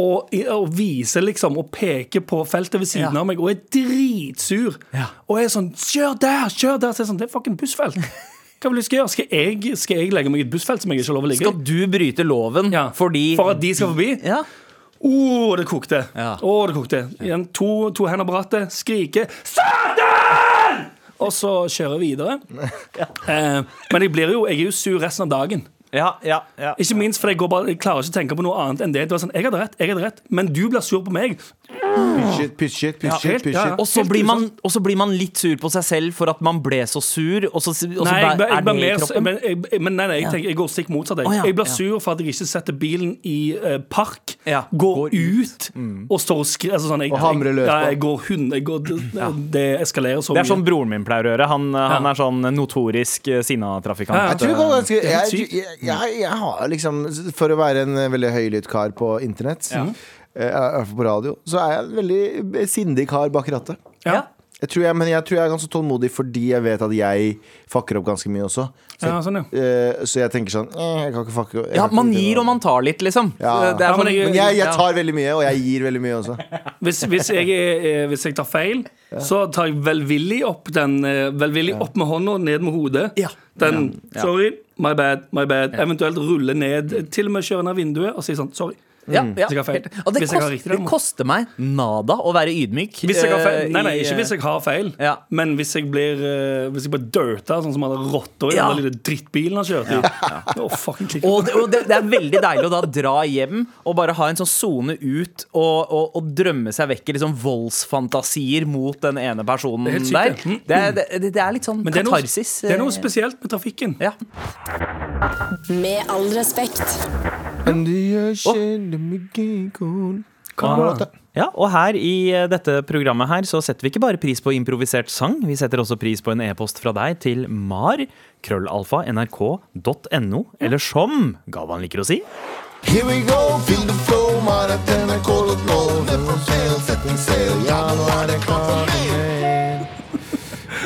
Speaker 2: Og, og viser liksom og peker på feltet ved siden
Speaker 3: Ja.
Speaker 2: av meg og er dritsur.
Speaker 3: Ja.
Speaker 2: Og er sånn 'Kjør der! Kjør der!' Så er sånn, det er fucking bussfelt. Hva vil du skal gjøre? Skal jeg, skal jeg legge meg i et bussfelt som jeg ikke har lov å ligge i?
Speaker 3: Skal du bryte loven
Speaker 2: Ja.
Speaker 3: fordi
Speaker 2: For at de skal forbi?
Speaker 3: Ja.
Speaker 2: Å, det kokte.
Speaker 3: Ja.
Speaker 2: Oh, det kokte. Igjen to, to hender på rattet, skrike 'Satan!' Og så kjører jeg videre. Eh, men jeg blir jo Jeg er jo sur resten av dagen.
Speaker 3: Ja, ja, ja.
Speaker 2: Ikke minst for jeg, bare, jeg klarer ikke å tenke på noe annet enn det. det var sånn, jeg hadde rett, jeg hadde rett, men du blir sur på meg.
Speaker 4: Shit,
Speaker 2: helt,
Speaker 4: piss
Speaker 2: ja,
Speaker 3: Og så, blir man, og så blir man litt sur på seg selv for at man ble så sur, og så, og så
Speaker 2: Nei, jeg,
Speaker 3: er
Speaker 2: jeg,
Speaker 3: det i kroppen.
Speaker 2: men, jeg, men nei, nei, jeg, tenker, jeg går stikk motsatt. Jeg, jeg blir
Speaker 3: ja.
Speaker 2: sur for at jeg ikke setter bilen i uh, park,
Speaker 3: Ja,
Speaker 2: går,
Speaker 3: går
Speaker 2: ut, og står og skriver altså, sånn, jeg,
Speaker 4: Og hamrer løs på.
Speaker 2: jeg går hund, jeg går, det, det eskalerer så mye.
Speaker 3: Det er sånn broren min pleier å gjøre. Han, han er sånn notorisk eh,
Speaker 2: er
Speaker 4: jeg, jeg, jeg har liksom For å være en veldig høylytt kar på internett, Eh, i hvert fall på radio, så er jeg en veldig sindig kar bak rattet.
Speaker 2: Ja.
Speaker 4: Jeg tror jeg, men jeg tror jeg er ganske tålmodig fordi jeg vet at jeg fucker opp ganske mye også. Så,
Speaker 2: Ja, sånn, ja.
Speaker 4: Uh, så jeg tenker sånn eh, Jeg kan ikke fucke
Speaker 3: Ja, man gir og man tar litt, liksom.
Speaker 4: Ja.
Speaker 3: Det er
Speaker 2: Ja, men
Speaker 3: sånn,
Speaker 2: jeg-
Speaker 4: Men jeg, jeg tar veldig mye, og jeg gir veldig mye også.
Speaker 2: Hvis, hvis, jeg, hvis jeg tar feil, så tar jeg velvillig opp den Velvillig opp med hånda, ned med hodet.
Speaker 3: Ja.
Speaker 2: Den
Speaker 3: Ja.
Speaker 2: Sorry, my bad, my bad. Eventuelt rulle ned, til og med kjøre ned vinduet og si sånn sorry.
Speaker 3: Ja, ja.
Speaker 2: Hvis jeg har feil.
Speaker 3: Og det,
Speaker 2: Hvis jeg har
Speaker 3: kost,
Speaker 2: riktig,
Speaker 3: det koster meg nada å være ydmyk.
Speaker 2: Hvis jeg har feil,
Speaker 3: eh,
Speaker 2: nei, nei,
Speaker 3: i,
Speaker 2: ikke hvis jeg har feil,
Speaker 3: Ja.
Speaker 2: men hvis jeg blir uh, Hvis jeg blir dirta, sånn som alle rotter i
Speaker 3: Ja.
Speaker 2: den lille drittbilen han kjørte i. Å, fucking klikke.
Speaker 3: Og, det, og det, det er veldig deilig å da dra hjem og bare ha en sånn sone ut og, og, og drømme seg vekk i liksom voldsfantasier mot den ene personen
Speaker 2: Det er helt
Speaker 3: der.
Speaker 2: sykt, det.
Speaker 3: Det, er- det, det er litt sånn
Speaker 2: Men det er, noe,
Speaker 3: katarsis.
Speaker 2: det er noe
Speaker 3: eh,
Speaker 2: spesielt med trafikken.
Speaker 3: Ja.
Speaker 5: Med all respekt.
Speaker 3: Ja, og her i eh, dette programmet her så setter vi ikke bare pris på improvisert sang, vi setter også pris på en e-post fra deg til mar, krøllalfa, nrk.no, eller som Galvan liker å si.
Speaker 4: Here we go, feel the flow, man, NRK.no. Never sail, ja, nå er det klart igjen.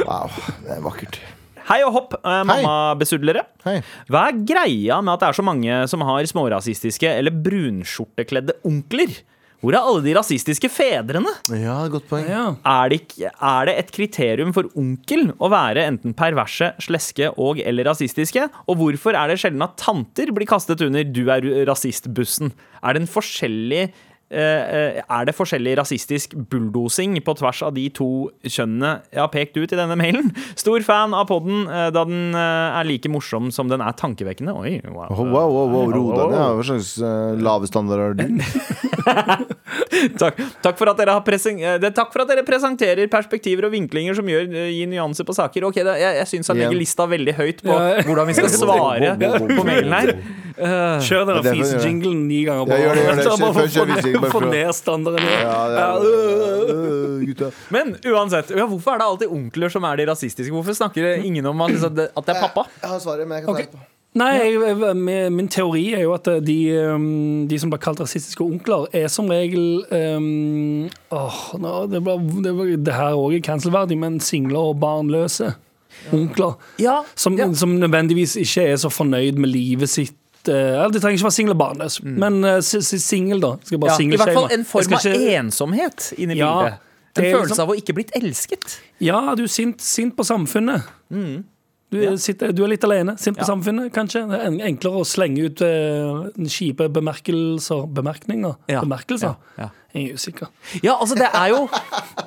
Speaker 4: Wow, det er vakkert.
Speaker 3: Hei og hopp, eh, mammabesudlere. Hva er greia med at det er så mange som har smårasistiske eller brunskjortekledde onkler? Hvor er alle de rasistiske fedrene?
Speaker 4: Ja, godt poeng.
Speaker 2: Ja.
Speaker 3: Er det, er det et kriterium for onkel å være enten perverse, sleske og eller rasistiske? Og hvorfor er det sjelden at tanter blir kastet under 'du er rasist'-bussen? Er det en forskjellig er det forskjellig rasistisk bulldosing på tvers av de to kjønnene jeg har pekt ut i denne mailen? Stor fan av podden, eh, da den eh, er like morsom som den er tankevekkende. Oi, wow.
Speaker 4: Wow, wow, wow, ro deg ned. Hva slags uh, lave standarder har du?
Speaker 3: Takk, takk, for at dere har presen eh, det, takk for at dere presenterer perspektiver og vinklinger som gjør, eh, gir nyanser på saker. Ok, da, Jeg, jeg syns han legger lista veldig høyt på hvordan vi skal svare på mailen her. Eh,
Speaker 2: Kjør den fisejinglen ni ganger.
Speaker 4: på.
Speaker 2: Så bare Få ned standarden.
Speaker 4: Ja.
Speaker 3: Men uansett, ja, hvorfor er det alltid onkler som er de rasistiske? Hvorfor snakker ingen om at, liksom, det- at det er pappa?
Speaker 4: Jeg har svaret, men jeg kan ta.
Speaker 2: Nei, jeg, jeg- min, teori er jo at de, um, de som blir kalt rasistiske onkler, er som regel um, åh, det, ble, det, ble- det her òg er cancelverdig, men single og barnløse onkler.
Speaker 3: Ja,
Speaker 2: Som,
Speaker 3: ja.
Speaker 2: som nødvendigvis ikke er så fornøyd med livet sitt. Eh, Eller de trenger ikke være single og barnløs, men uh, singel, da. Skal bare
Speaker 3: Ja, I hvert fall en form av
Speaker 2: ikke-
Speaker 3: ensomhet inni
Speaker 2: Ja,
Speaker 3: bildet. En følelse
Speaker 2: liksom-
Speaker 3: av å ikke blitt elsket.
Speaker 2: Ja, du er sint, sint på samfunnet. Du, er, sitter, du er litt alene. Sint på
Speaker 3: Ja.
Speaker 2: samfunnet, kanskje. En- enklere å slenge ut uh, kjipe bemerkelser Bemerkninger?
Speaker 3: Ja.
Speaker 2: Bemerkelser?
Speaker 3: Ja, ja.
Speaker 2: Jeg er usikker.
Speaker 3: Ja, altså, det er jo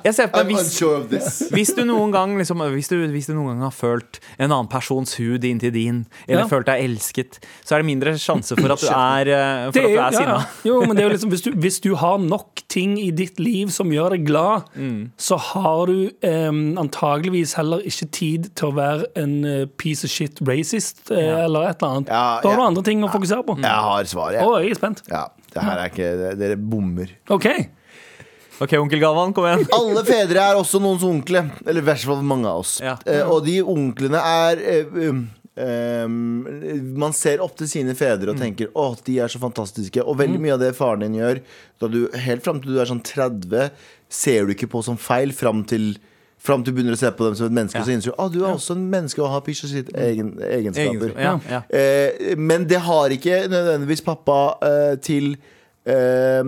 Speaker 3: Jeg ser på meg hvis. Hvis du noen gang liksom, hvis, du, hvis du noen gang har følt en annen persons hud inntil din, eller
Speaker 2: Ja.
Speaker 3: følt deg elsket, så er det mindre sjanse for at du er, eh, for
Speaker 2: Det
Speaker 3: at du
Speaker 2: er-
Speaker 3: er sinna.
Speaker 2: ja. Jo, men det er jo liksom, hvis, du, hvis du har nok ting i ditt liv som gjør deg glad,
Speaker 3: Mm.
Speaker 2: så har du um, antageligvis heller ikke tid til å være en eh, piece of shit racist eh, eller et eller annet.
Speaker 4: Ja,
Speaker 2: da har du andre ting å fokusere på.
Speaker 4: Jeg har svaret.
Speaker 2: Å,
Speaker 4: jeg
Speaker 2: er spent.
Speaker 4: Ja, det her er ikke Dere bommer.
Speaker 2: OK.
Speaker 3: Ok, onkel Galvan, kom igjen.
Speaker 4: Alle fedre er også noens onkle. Eller i hvert fall mange av oss.
Speaker 3: Ja.
Speaker 4: Eh, og de onklene er eh, um, um, Man ser opp til sine fedre og tenker å, de er så fantastiske. Og veldig mye av det faren din gjør, da du, helt fram til du er sånn 30, ser du ikke på som feil fram til Fram til du begynner å se på dem som et menneske,
Speaker 3: Ja.
Speaker 4: så innser du at du er også en menneske og har pysj og sitt egen, egenskaper.
Speaker 3: Ja, ja.
Speaker 4: Eh, men det har ikke nødvendigvis pappa eh, til eh,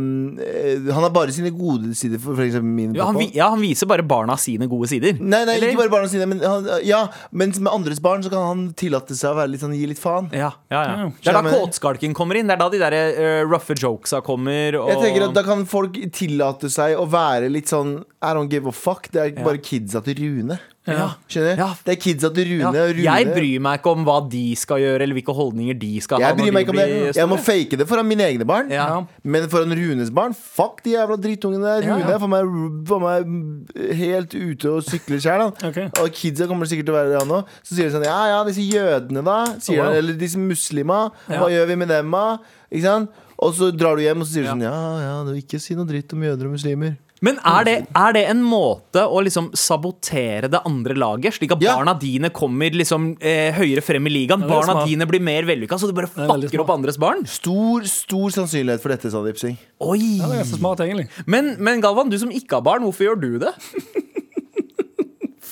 Speaker 4: Han har bare sine gode sider, for, for eksempel min
Speaker 3: Ja, han,
Speaker 4: pappa.
Speaker 3: ja, han viser bare barna sine gode sider.
Speaker 4: Nei, nei,
Speaker 3: Eller?
Speaker 4: ikke bare barna sine, men han, ja, mens med andres barn så kan han tillate seg å være litt sånn, gi litt faen.
Speaker 3: Ja, ja, ja. Det er da kåtskalken kommer inn. Det er da de der uh, roughe jokesa kommer. Og...
Speaker 4: Jeg tenker at Da kan folk tillate seg å være litt sånn I don't give a fuck. Det er
Speaker 3: Ja.
Speaker 4: bare kidsa til Rune.
Speaker 3: Ja.
Speaker 4: Skjønner?
Speaker 3: Ja.
Speaker 4: Det er kidsa til
Speaker 3: Ja.
Speaker 4: Rune. og Rune
Speaker 3: Jeg bryr meg ikke om hva de skal gjøre, eller hvilke holdninger de skal ha.
Speaker 4: Jeg bryr
Speaker 3: når
Speaker 4: meg ikke om det. Jeg må fake det foran mine egne barn.
Speaker 3: Ja.
Speaker 4: Men foran Runes barn, fuck de jævla drittungene der. Rune
Speaker 3: ja.
Speaker 4: er for meg, for meg helt ute og sykler sjæl.
Speaker 2: Okay.
Speaker 4: Og kidsa kommer sikkert til å være der nå. Så sier de sånn Ja ja, disse jødene, da. Sier
Speaker 2: Oh, wow.
Speaker 4: eller disse muslima. Hva gjør vi med dem, da? Ikke sant? Og så drar du hjem og så sier du
Speaker 3: Ja.
Speaker 4: sånn Ja ja, du ikke si noe dritt om jøder og muslimer.
Speaker 3: Men er det, er det, en måte å liksom sabotere det andre laget, slik at
Speaker 4: ja.
Speaker 3: barna dine kommer liksom eh, høyere frem i ligaen? Barna dine blir mer vellykka, så du bare fucker opp andres barn?
Speaker 4: Stor, stor sannsynlighet for dette, Sandeep Singh.
Speaker 3: Oi.
Speaker 2: Ja, det er så smart, egentlig.
Speaker 3: Men, men Galvan, du som ikke har barn, hvorfor gjør du det?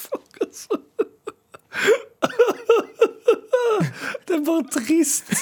Speaker 3: Fuck, altså.
Speaker 2: det er bare trist.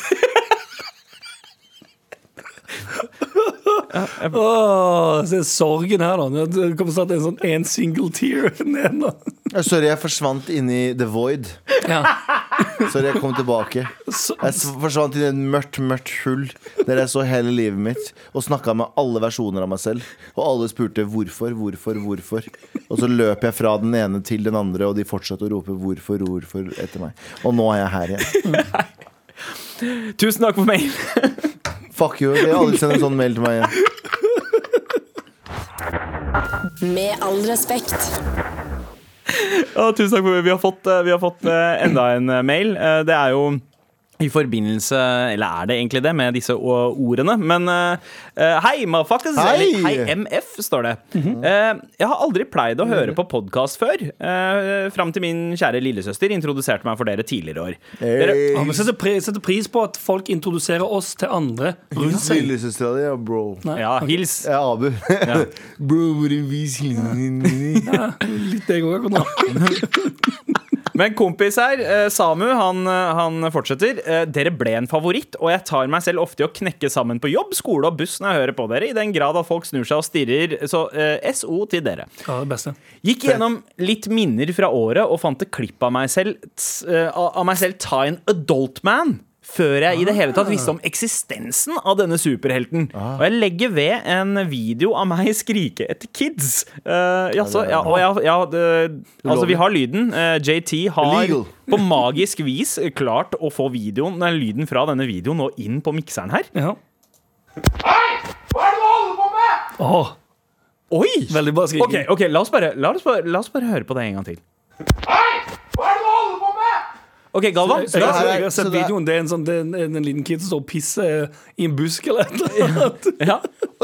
Speaker 2: Åh, se sorgen her, da. Det kommer snart en sånn en single tear ned nå.
Speaker 4: Ja, Sorry, jeg forsvant inn i the void.
Speaker 2: Ja.
Speaker 4: Sorry, jeg kom tilbake. Jeg forsvant inn i et mørkt, mørkt hull der jeg så hele livet mitt og snakka med alle versjoner av meg selv. Og alle spurte hvorfor, hvorfor, hvorfor. Og så løp jeg fra den ene til den andre, og de fortsatte å rope hvorfor, hvorfor etter meg. Og nå er jeg her igjen.
Speaker 3: Tusen takk for mail.
Speaker 4: Fuck you. Jeg har aldri sendt en sånn mail til meg igjen.
Speaker 5: Med all respekt.
Speaker 3: Ja, tusen takk for Vi har fått, eh, vi har fått eh, enda en eh, mail. Eh, Det er jo i forbindelse Eller er det egentlig det, med disse ordene? Men eh, eh, hei, motherfuckers!
Speaker 4: Hei!
Speaker 3: Eller hei, MF, står det. Eh, jeg har aldri pleid å høre på podkast før. Uh, Fram til min kjære lillesøster introduserte meg for dere tidligere år. år. Dere,
Speaker 2: ja, setter, pris, setter pris på at folk introduserer oss til andre rundt seg.
Speaker 4: Lillesøstera di, ja, bro.
Speaker 3: ja, hils.
Speaker 4: Jeg er Abu. bro, bare vis hilsen din.
Speaker 2: Ja, litt deg òg akkurat nå.
Speaker 3: Men kompis her, eh, Samu, han, eh, han fortsetter. Eh, Dere ble en favoritt, og jeg tar meg selv ofte i å knekke sammen på jobb, skole og buss når jeg hører på dere, i den grad at folk snur seg og stirrer. Så eh, SO til dere.
Speaker 2: Ja, det beste.
Speaker 3: Gikk gjennom litt minner fra året og fant et klipp av meg selv, av meg selv ta en adult man. Før jeg i det hele tatt visste om eksistensen av denne superhelten. Og jeg legger ved en video av meg skrike etter kids. Uh, jaså, ja, og ja, ja, det- altså, vi har lyden. Uh, JT har på magisk vis klart å få videoen, nei, lyden fra denne videoen og inn på mikseren her.
Speaker 2: Ja. Åh,
Speaker 3: Oi!
Speaker 2: veldig bra skriking.
Speaker 3: Okay, okay, la oss, bare, la, oss bare, la oss bare høre på det en gang til. OK, Galvan.
Speaker 2: Jeg, jeg,
Speaker 4: er-
Speaker 2: jeg har sett
Speaker 4: er-
Speaker 2: videoen. Det er en, sånn, det er en, en liten kid som står og pisser i en busk eller et eller annet.
Speaker 3: Ja.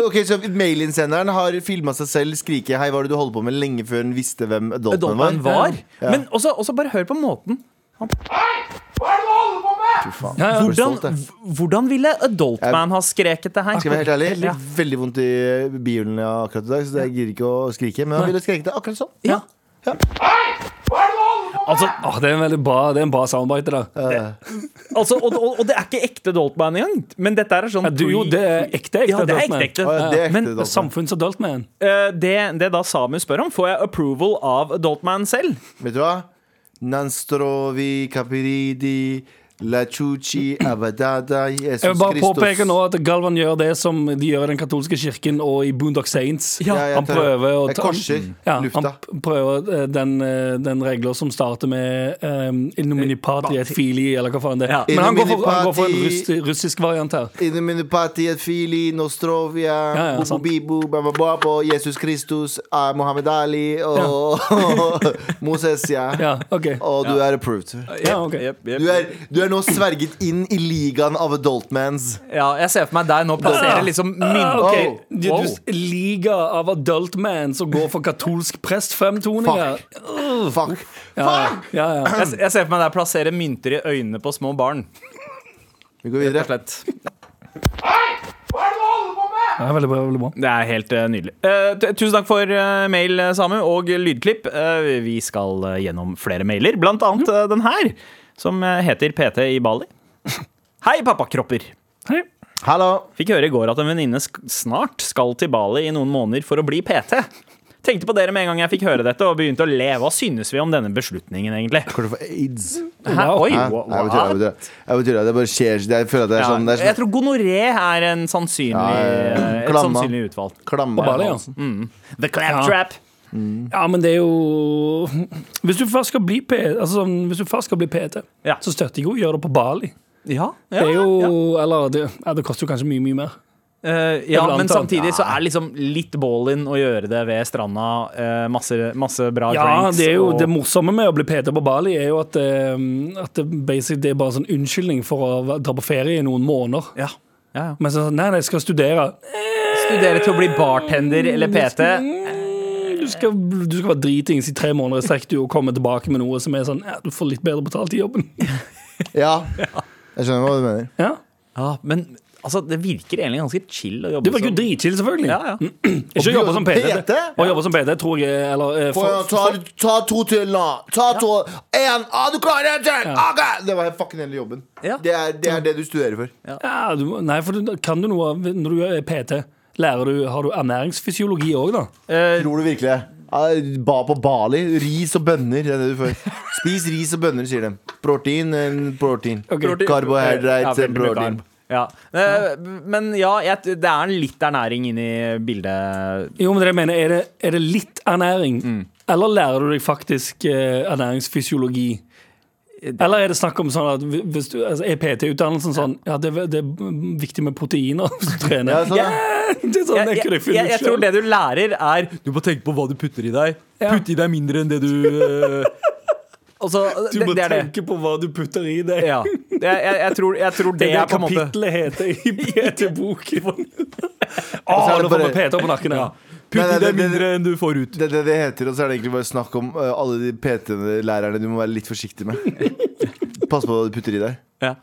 Speaker 4: Ok, Så mailinnsenderen har filma seg selv skrike 'Hei, hva var det du holdt på med?' lenge før hun visste hvem
Speaker 3: Dolphin
Speaker 4: var.
Speaker 3: var. Ja. Men også, også bare hør på måten.
Speaker 4: Han faen.
Speaker 2: Ja, ja.
Speaker 4: Jeg blir
Speaker 3: Hvordan, hvordan ville Adultman ha skreket det her?
Speaker 4: Skal jeg være helt ærlig,
Speaker 3: Ja.
Speaker 4: veldig vondt i bihulene akkurat i dag, så jeg gidder ikke å skrike. Men han ville skreket det akkurat sånn.
Speaker 3: Ja.
Speaker 4: Ja.
Speaker 3: Altså,
Speaker 2: å, det er en veldig bra, det er en bra soundbite. det der.
Speaker 3: altså og, og, og det er ikke ekte Doltman engang. Men dette er sånn
Speaker 2: Ja, du, jo, det er ekte ekte.
Speaker 3: Ja, det er ekte ekte.
Speaker 4: Ja, det er ekte
Speaker 3: Men
Speaker 4: samfunns-
Speaker 2: og
Speaker 3: Doltman. Uh, det, det da Samu spør om, får jeg approval av Doltman selv?
Speaker 4: Vet du hva? Nanstrovi kapiridi la chuchi abadada Jesus
Speaker 2: Jeg vil bare
Speaker 4: Kristus.
Speaker 2: påpeke nå at Galvan gjør det som de gjør i den katolske kirken og i Boondock Saints.
Speaker 4: Ja, jeg
Speaker 2: han
Speaker 4: tar-
Speaker 2: prøver å
Speaker 4: Jeg
Speaker 2: ta
Speaker 4: korser
Speaker 2: ja,
Speaker 4: lufta.
Speaker 2: Han prøver eh, den, eh, den regler som starter med um, Innomini et fili, eller hva faen det er.
Speaker 3: Ja.
Speaker 2: Men han går for, han går for en russ, russisk variant her.
Speaker 4: Iniminipati et fili, Nostrovia,
Speaker 2: Ja, ja, sant.
Speaker 4: Bobo Bibo, Babababo, Jesus Kristus, ah, Mohammed Ali og Moses, ja.
Speaker 2: Ja, ok.
Speaker 4: Og du er approved.
Speaker 2: Ja, ok.
Speaker 3: Jep, jep.
Speaker 4: Du er, du er nå sverget inn i ligaen av adultmans.
Speaker 3: Ja, jeg ser for meg deg nå plassere liksom mynt...
Speaker 4: uh,
Speaker 2: okay.
Speaker 3: Wow.
Speaker 2: du liga av adultmans og går for katolsk prest-fremtoninger.
Speaker 4: Fuck.
Speaker 2: Ja, ja, ja.
Speaker 3: Jeg, jeg ser for meg deg plassere mynter i øynene på små barn.
Speaker 4: Vi går videre.
Speaker 3: Rett og
Speaker 4: videre.
Speaker 3: slett.
Speaker 2: ja veldig bra. veldig bra
Speaker 3: Det er helt uh, nydelig. Uh, tusen takk for uh, mail, Samu, og lydklipp. Vi skal gjennom flere mailer, blant annet den her, som eh, heter PT i Bali. Hei, pappakropper.
Speaker 2: Hei.
Speaker 4: Hallo.
Speaker 3: Fikk høre i går at en venninne snart skal til Bali i noen måneder for å bli PT. Tenkte på dere med en gang jeg fikk høre dette, og begynte å le. Hva synes vi om denne beslutningen, egentlig?
Speaker 4: Kommer du for aids?
Speaker 3: Hæ? Oi,
Speaker 4: Hæ?
Speaker 3: hva-
Speaker 4: Nei, Jeg betyr, jeg betyr, jeg det. Det bare skjer. Jeg føler at det er
Speaker 3: Ja,
Speaker 4: sånn, det er
Speaker 3: jeg
Speaker 4: sånn
Speaker 3: tror gonoré er en sannsynlig,
Speaker 4: Ja, ja, ja.
Speaker 3: et sannsynlig utvalg.
Speaker 4: klamma.
Speaker 2: På Bali, ja.
Speaker 3: The claptrap.
Speaker 2: Ja, men det er jo Hvis du først skal bli PT, altså, hvis du først skal bli PT
Speaker 3: Ja.
Speaker 2: så støtter jeg jo å gjøre det på Bali.
Speaker 3: Ja,
Speaker 2: Det er jo Eller det, ja, det koster jo kanskje mye, mye mer.
Speaker 3: Uh, ja, men samtidig så er det liksom litt ball-in å gjøre det ved stranda. Uh, masse, masse bra
Speaker 2: Ja,
Speaker 3: drinks.
Speaker 2: det er jo
Speaker 3: og-
Speaker 2: Det morsomme med å bli PT på Bali er jo at, uh, at det, basic, det er bare sånn unnskyldning for å dra på ferie i noen måneder.
Speaker 3: ja. Ja, ja.
Speaker 2: Men så, nei, nei, jeg skal studere.
Speaker 3: Studere til å bli bartender eller PT.
Speaker 2: Du skal, du skal være dritings i tre måneder i strekk og komme tilbake med noe som er sånn ja, Du får litt bedre betalt i jobben.
Speaker 4: Ja. Jeg skjønner hva du mener.
Speaker 2: Ja,
Speaker 3: Ja, men Altså, det virker egentlig ganske chill å jobbe
Speaker 2: Det var jo
Speaker 3: som
Speaker 2: dritchill, selvfølgelig.
Speaker 3: Ja, ja.
Speaker 2: Ikke å jobbe som PT.
Speaker 4: PT?
Speaker 2: Å jobbe som PT tror jeg Eller eh,
Speaker 4: for,
Speaker 2: for,
Speaker 4: ta, ta to til nå. Ta to. Én. Ah, du klarer en til! Okay. Det var fucking hele jobben.
Speaker 3: Ja.
Speaker 4: Det, er, det er det du studerer for.
Speaker 2: ja, du, Nei, for du, kan du noe når du er PT? Lærer du, Har du ernæringsfysiologi òg, da?
Speaker 4: Tror du virkelig det? Ba på Bali. Ris og bønner. Det er det du får. Spis ris og bønner, sier de. Protein and protein.
Speaker 3: Ja,
Speaker 4: and protein.
Speaker 3: Ja. Eh, Men ja, jeg, det er litt ernæring inni bildet.
Speaker 2: Jo, men det jeg mener, er det, er det litt ernæring?
Speaker 3: Mm.
Speaker 2: Eller lærer du deg faktisk eh, Eller er det snakk om sånn at hvis du, altså, er PT-utdannelsen sånn Ja, det, det er viktig med proteiner hvis du trener.
Speaker 4: Ja, sånn.
Speaker 2: Yeah! Det er sånn,
Speaker 3: Jeg,
Speaker 2: det
Speaker 3: jeg, jeg, tror det du lærer, er Du må tenke på hva du putter i deg.
Speaker 2: Ja.
Speaker 3: Putt i deg mindre enn det du eh, Altså,
Speaker 2: Du må
Speaker 3: det det.
Speaker 2: tenke på hva du putter i deg.
Speaker 3: Ja. Jeg, jeg, jeg, tror, jeg tror
Speaker 2: Det
Speaker 3: det
Speaker 2: er
Speaker 3: på en måte Det
Speaker 2: kapitlet heter i PT-boken. Å,
Speaker 4: det
Speaker 2: nå får vi PT på nakken. Ja.
Speaker 3: Putt
Speaker 4: Nei,
Speaker 3: i deg
Speaker 4: det- det-
Speaker 3: mindre enn du får ut.
Speaker 4: Det er det det heter, og så er det egentlig bare snakk om uh, alle de PT-lærerne du må være litt forsiktig med. Pass på hva du putter i deg.
Speaker 3: Ja.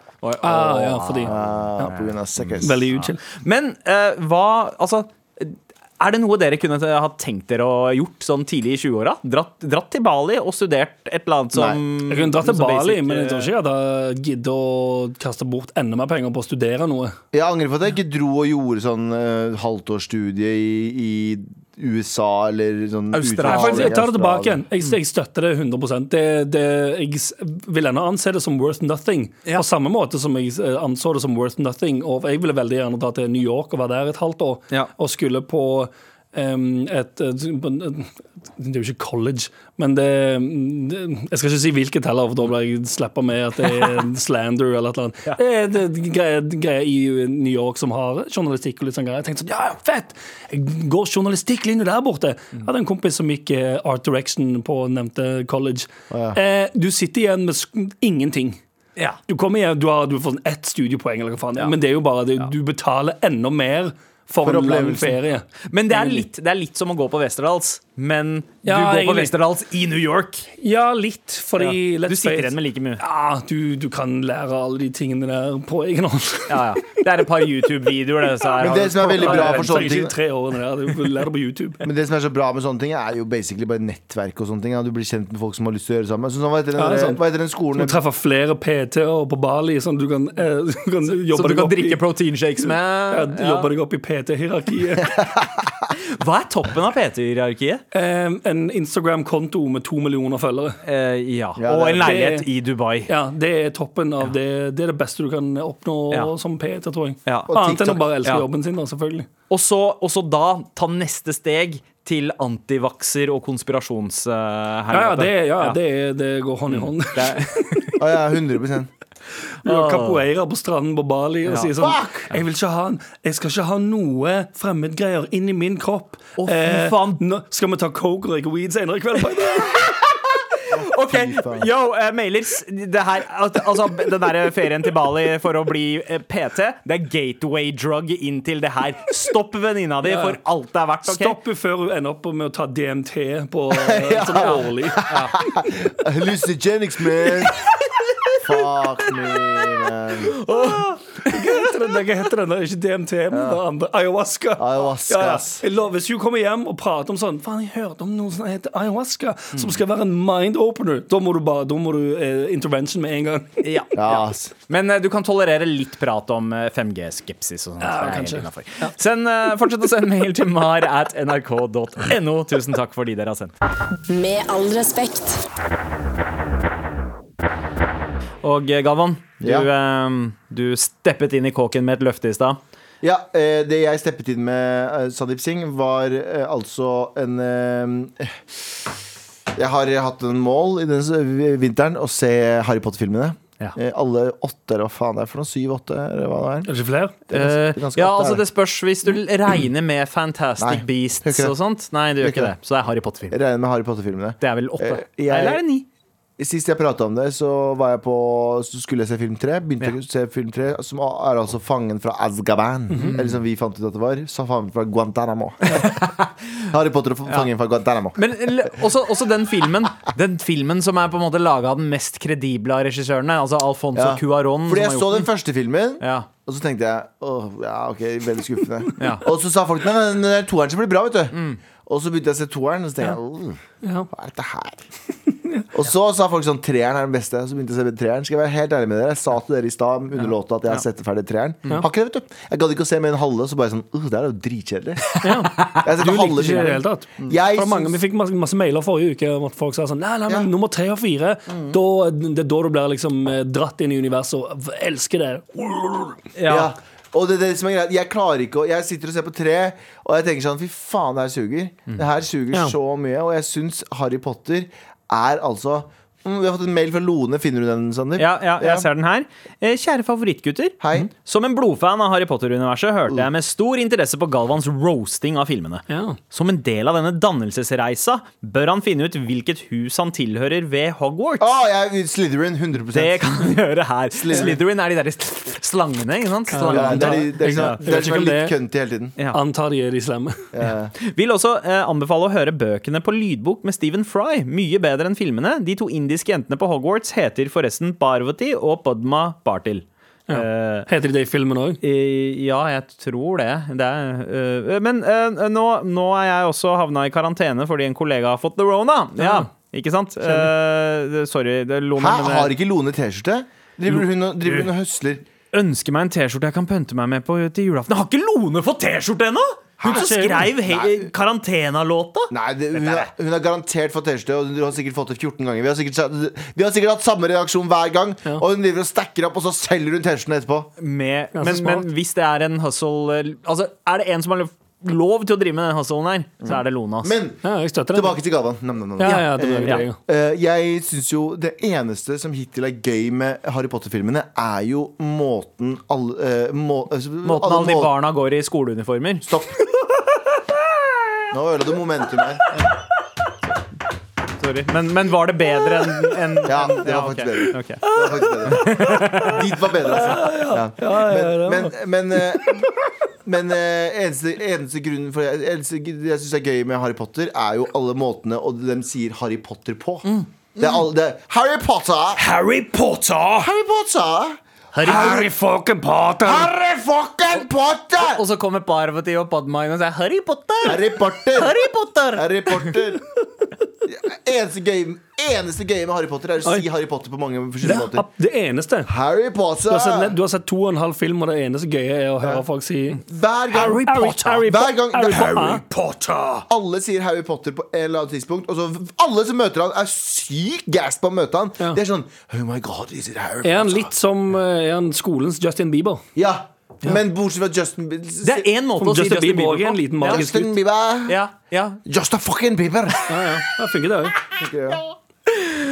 Speaker 2: Ah, ja, fordi
Speaker 4: Ah, på grunn av.
Speaker 2: Veldig uchill.
Speaker 3: Men uh, hva Altså er det noe dere kunne ha tenkt dere å gjort sånn tidlig i 20-åra? Dratt, dratt til Bali og studert et eller annet som
Speaker 2: Jeg kunne dratt til Bali,
Speaker 3: basic,
Speaker 2: men jeg tror
Speaker 3: eh,
Speaker 2: ikke jeg hadde giddet å kaste bort enda mer penger på å studere noe.
Speaker 4: Jeg angrer på at jeg ikke dro og gjorde sånn uh, halvtårsstudie i, i USA eller sånn
Speaker 3: Australia.
Speaker 2: Jeg tar det tilbake igjen. Jeg, jeg støtter det 100% det, det, Jeg vil ennå anse det som worth nothing.
Speaker 3: Ja.
Speaker 2: På samme måte som jeg eh, anså det som worth nothing. Og jeg ville veldig gjerne dra til New York og være der et halvt år.
Speaker 3: Ja.
Speaker 2: Og skulle på em, et, et, Det er jo ikke college, men det, det Jeg skal ikke si hvilket heller, for da blir jeg slippa med at det er slander eller et eller annet. Er det er greier greier i New York som har journalistikk og litt sånn greier. Jeg tenkte sånn, ja, ja, fett! Jeg går journalistikklinje der borte. Jeg hadde en kompis som gikk eh, Art Direction på nevnte college. eh, du sitter igjen med ingenting.
Speaker 3: Ja.
Speaker 2: Du kommer hjem, du har, du har fått ett studiepoeng, eller hva faen men det er jo bare det, du betaler enda mer for,
Speaker 4: For
Speaker 2: en lang ferie.
Speaker 3: Men det er, litt, det er litt som å gå på Westerdals, men
Speaker 2: Ja,
Speaker 3: du går på. Westerdals i New York.
Speaker 2: Ja, litt, fordi
Speaker 3: Ja. Du sitter igjen med like mye.
Speaker 2: Ja, du, du kan lære alle de tingene der på egen hånd.
Speaker 3: Ja, ja. Det er et par YouTube-videoer. det, så
Speaker 4: Men det som er veldig bra for sånne ting. Men det som er så bra med sånne ting, er jo basically bare nettverk og sånne ting. Ja. Du blir kjent med folk som har lyst til å gjøre det samme. Sånn, hva, heter den,
Speaker 2: Ja, det
Speaker 4: hva heter den
Speaker 2: Du
Speaker 4: skolen?
Speaker 2: Du treffer flere PT-er på Bali, sånn du kan, eh, du kan jobbe
Speaker 3: Som du
Speaker 2: deg
Speaker 3: kan
Speaker 2: opp
Speaker 3: drikke
Speaker 2: i,
Speaker 3: proteinshakes med. Ja.
Speaker 2: jobbe deg opp i PT-hierarkiet.
Speaker 3: Hva er toppen av PT-hierarkiet?
Speaker 2: Eh, en Instagram-konto med to millioner følgere.
Speaker 3: Eh, ja.
Speaker 4: Ja,
Speaker 3: Og en leilighet i Dubai.
Speaker 2: Ja, Det er toppen av det. Det er det beste du kan oppnå
Speaker 3: Ja.
Speaker 2: som PT, tror jeg.
Speaker 3: Ja.
Speaker 2: Annet enn å bare elske
Speaker 3: Ja.
Speaker 2: jobben sin, da, selvfølgelig.
Speaker 3: Og så, og så da ta neste steg til antivakser og konspirasjonshelvete.
Speaker 2: Ja, ja, det, ja, det, er- det går hånd i hånd.
Speaker 3: Det er-
Speaker 4: Å ja, 100
Speaker 2: Har capoeira på stranden på Bali og
Speaker 3: Ja.
Speaker 2: sier sånn jeg, vil ikke ha, jeg skal ikke ha noe fremmedgreier inn i min kropp.
Speaker 3: Å, fy faen.
Speaker 2: nå skal vi ta coke og røyke weed senere i kveld?
Speaker 3: OK, yo, uh, mailers. Det her, al- altså, den der ferien til Bali for å bli uh, PT, det er gateway drug inn til det her. Stopp venninna di for alt det er verdt. Okay?
Speaker 2: Stopp før hun ender opp med å ta DMT på eh, sånn årlig.
Speaker 4: Hallucigenics, man. Fuck me, man.
Speaker 2: Hva heter den? Ikke DMT, men det andre. Ayahuasca.
Speaker 4: Ayahuasca,
Speaker 2: Ja, ja. Jeg lover, Hvis du kommer hjem og prater om sånn Faen, jeg hørte om noe som heter ayahuasca, som skal være en mind opener. Da må du bare Da må du eh, intervention med en gang.
Speaker 3: Ja.
Speaker 4: Ja, ass.
Speaker 3: Men eh, du kan tolerere litt prat om eh, 5G-skepsis og sånt.
Speaker 2: Ja,
Speaker 3: Det er helt
Speaker 2: kanskje.
Speaker 3: innenfor. Send, eh, fortsett å sende mail til mar at nrk.no. Tusen takk for de dere har sendt.
Speaker 5: Med all respekt.
Speaker 3: Og eh, Galvan, du,
Speaker 4: Ja.
Speaker 3: eh, du steppet inn i kåken med et løfte i stad.
Speaker 4: Ja, eh, det jeg steppet inn med Sandeep Singh, var altså en Jeg har hatt en mål i denne vinteren å se Harry Potter-filmene.
Speaker 3: Ja.
Speaker 4: Alle åtte, eller hva faen det er for noe? Syv-åtte, eller hva det er?
Speaker 2: Det ikke flere?
Speaker 4: Det er ganske- ganske
Speaker 3: ja,
Speaker 4: åtte,
Speaker 3: altså Det spørs hvis du regner med Fantastic
Speaker 4: Nei,
Speaker 3: Beasts og sånt. Nei, du gjør
Speaker 4: ikke
Speaker 3: det. Så det er Harry Potter-film.
Speaker 4: Regner med Harry Potter-filmene.
Speaker 3: Det er vel åtte.
Speaker 4: Jeg-
Speaker 3: Eller er det ni?
Speaker 4: Sist jeg prata om det, så var jeg på Så skulle jeg se film tre. Begynte
Speaker 6: Ja.
Speaker 4: å se film tre, som er altså Fangen fra Azgaban.
Speaker 6: -hmm.
Speaker 4: Eller som vi fant ut at det var. Så Fangen fra Guantánamo. Harry Potter og Fangen fra Guantánamo.
Speaker 6: Men også, også den filmen Den filmen som er på en måte laga av den mest kredible av regissørene. Altså Alfonso
Speaker 4: Ja.
Speaker 6: Cuarón.
Speaker 4: Fordi jeg så den første filmen,
Speaker 6: Ja.
Speaker 4: og så tenkte jeg åh, ja, ok, veldig skuffende.
Speaker 6: Ja.
Speaker 4: Og så sa folk nei, det er toeren som blir bra, vet du. Og så begynte jeg å se toeren, og så tenkte jeg
Speaker 2: Ja.
Speaker 4: hva er dette her? og så sa folk sånn treeren er den beste. Og så begynte jeg å se treeren. Skal jeg være helt ærlig med dere Jeg sa til dere i stad under låta at jeg har sett ferdig treeren. Har ikke det, vet du. Jeg gadd ikke å se med en halve, så bare sånn uh, det er jo dritkjedelig.
Speaker 2: Ja.
Speaker 4: Jeg
Speaker 2: Du likte ikke i det hele tatt.
Speaker 4: Jeg
Speaker 2: For mange, vi fikk masse, masse mailer forrige uke om at folk sa sånn Nei, nei, men
Speaker 4: Ja.
Speaker 2: nummer tre og fire da, Det er da du blir liksom eh, dratt inn i universet og elsker det.
Speaker 6: Ja.
Speaker 4: Ja. Og det, det som er greit, jeg klarer ikke å Jeg sitter og ser på tre, og jeg tenker sånn Fy faen, det her suger. Det her suger
Speaker 2: Ja.
Speaker 4: så mye. Og jeg syns Harry Potter er altså mm, Vi har fått en mail fra Lone. Finner du den, Sander?
Speaker 3: Ja, ja, jeg ser den her. Eh, kjære favorittgutter.
Speaker 4: Hei.
Speaker 3: Som en blodfan av Harry Potter-universet hørte jeg med stor interesse på Galvans roasting av filmene.
Speaker 2: Ja.
Speaker 3: Som en del av denne dannelsesreisa bør han finne ut hvilket hus han tilhører ved Hogwarts.
Speaker 4: Å, jeg er Slytherin. 100%
Speaker 3: Det kan vi gjøre her.
Speaker 4: Slytherin.
Speaker 3: Slytherin er de der slangene, ikke sant?
Speaker 4: ja, det er, de, det er, sånn, det er er litt
Speaker 2: kønt
Speaker 4: kønti hele tiden.
Speaker 3: Ja.
Speaker 2: Antar de er de slemme.
Speaker 3: Vil også eh, anbefale å høre bøkene på lydbok med Stephen Fry. Mye bedre enn filmene. De to indiske jentene på Hogwarts heter forresten Barvati og Padma Bartil. Ja.
Speaker 2: Heter de det i filmen òg?
Speaker 3: Eh, Ja, jeg tror det. det er, uh, men uh, nå, nå er jeg også havna i karantene fordi en kollega har fått the rona. Ja, ikke sant? Uh, sorry, det lo
Speaker 4: Hæ,
Speaker 3: men
Speaker 4: har ikke Lone T-skjorte? Driver hun og, driver hun og høsler?
Speaker 3: ønsker meg en T-skjorte jeg kan pynte meg med på til julaften. Har ikke Lone fått T-skjorte ennå?! Hun som skrev karantenalåta!
Speaker 4: Nei, det, hun, har, hun har garantert fått T-skjorte, og hun har sikkert fått det 14 ganger. Vi har sikkert, vi har sikkert hatt samme reaksjon hver gang, og hun driver og stacker opp, og så selger hun T-skjorten etterpå.
Speaker 3: Med, men, men hvis det er en hustle eh, Altså, er det en som har lov til å drive med den hustlen her, så er det Lona.
Speaker 4: Men
Speaker 2: Ja,
Speaker 4: tilbake til gavene Nam, nam, nam.
Speaker 2: Ja, ja.
Speaker 4: Eh, jeg syns jo det eneste som hittil er gøy med Harry Potter-filmene, er jo måten alle uh, må, uh,
Speaker 3: Måten alle de barna går i skoleuniformer.
Speaker 4: Stopp. Nå ødela du momentum her.
Speaker 3: Sorry. Men, men var det bedre enn en,
Speaker 4: Ja, det var faktisk bedre.
Speaker 3: Okay.
Speaker 4: Det var faktisk bedre. Dit var bedre, altså. Ja. Men, men, men, eh, men eh, eneste, eneste grunnen for jeg, eneste, det jeg syns er gøy med Harry Potter, er jo alle måtene og de sier Harry Potter på. Det er alle, det er Harry Potter!
Speaker 3: Harry Potter!
Speaker 4: Harry Potter!
Speaker 2: Harry fucking Potter!
Speaker 4: Harry fucking Potter!
Speaker 3: Og så kommer Parvati og Padma inn og sier Harry Potter!
Speaker 4: Harry Potter!
Speaker 3: Harry Potter!
Speaker 4: Harry Potter. Eneste gøy, eneste gøye med Harry Potter er å si Harry Potter på mange forskjellige
Speaker 2: er
Speaker 4: måter.
Speaker 2: det eneste.
Speaker 4: Harry
Speaker 2: Du har, sett,
Speaker 4: Potter!
Speaker 2: du har sett to og en halv film, og det eneste gøye er å høre folk si
Speaker 4: Hver gang,
Speaker 2: Harry Potter. Harry
Speaker 4: Hver gang
Speaker 2: Harry
Speaker 4: Harry
Speaker 2: Potter.
Speaker 4: Potter. Alle sier Harry Potter på en eller annet tidspunkt. Og så alle som møter han, er sykt gassed på å møte han.
Speaker 2: Ja.
Speaker 4: Det er sånn Oh my god, is it Harry
Speaker 2: Er han litt som eh, Er han skolens Justin Bieber?
Speaker 4: Ja. Men bortsett fra Justin Bieber
Speaker 3: Det er én måte å si
Speaker 2: Justin Bieber er en
Speaker 3: på.
Speaker 2: liten magisk
Speaker 4: Justin
Speaker 2: gutt.
Speaker 4: Bieber.
Speaker 3: Ja, ja.
Speaker 4: Just a fucking Bieber.
Speaker 2: Ja, ja. Det funker, det òg.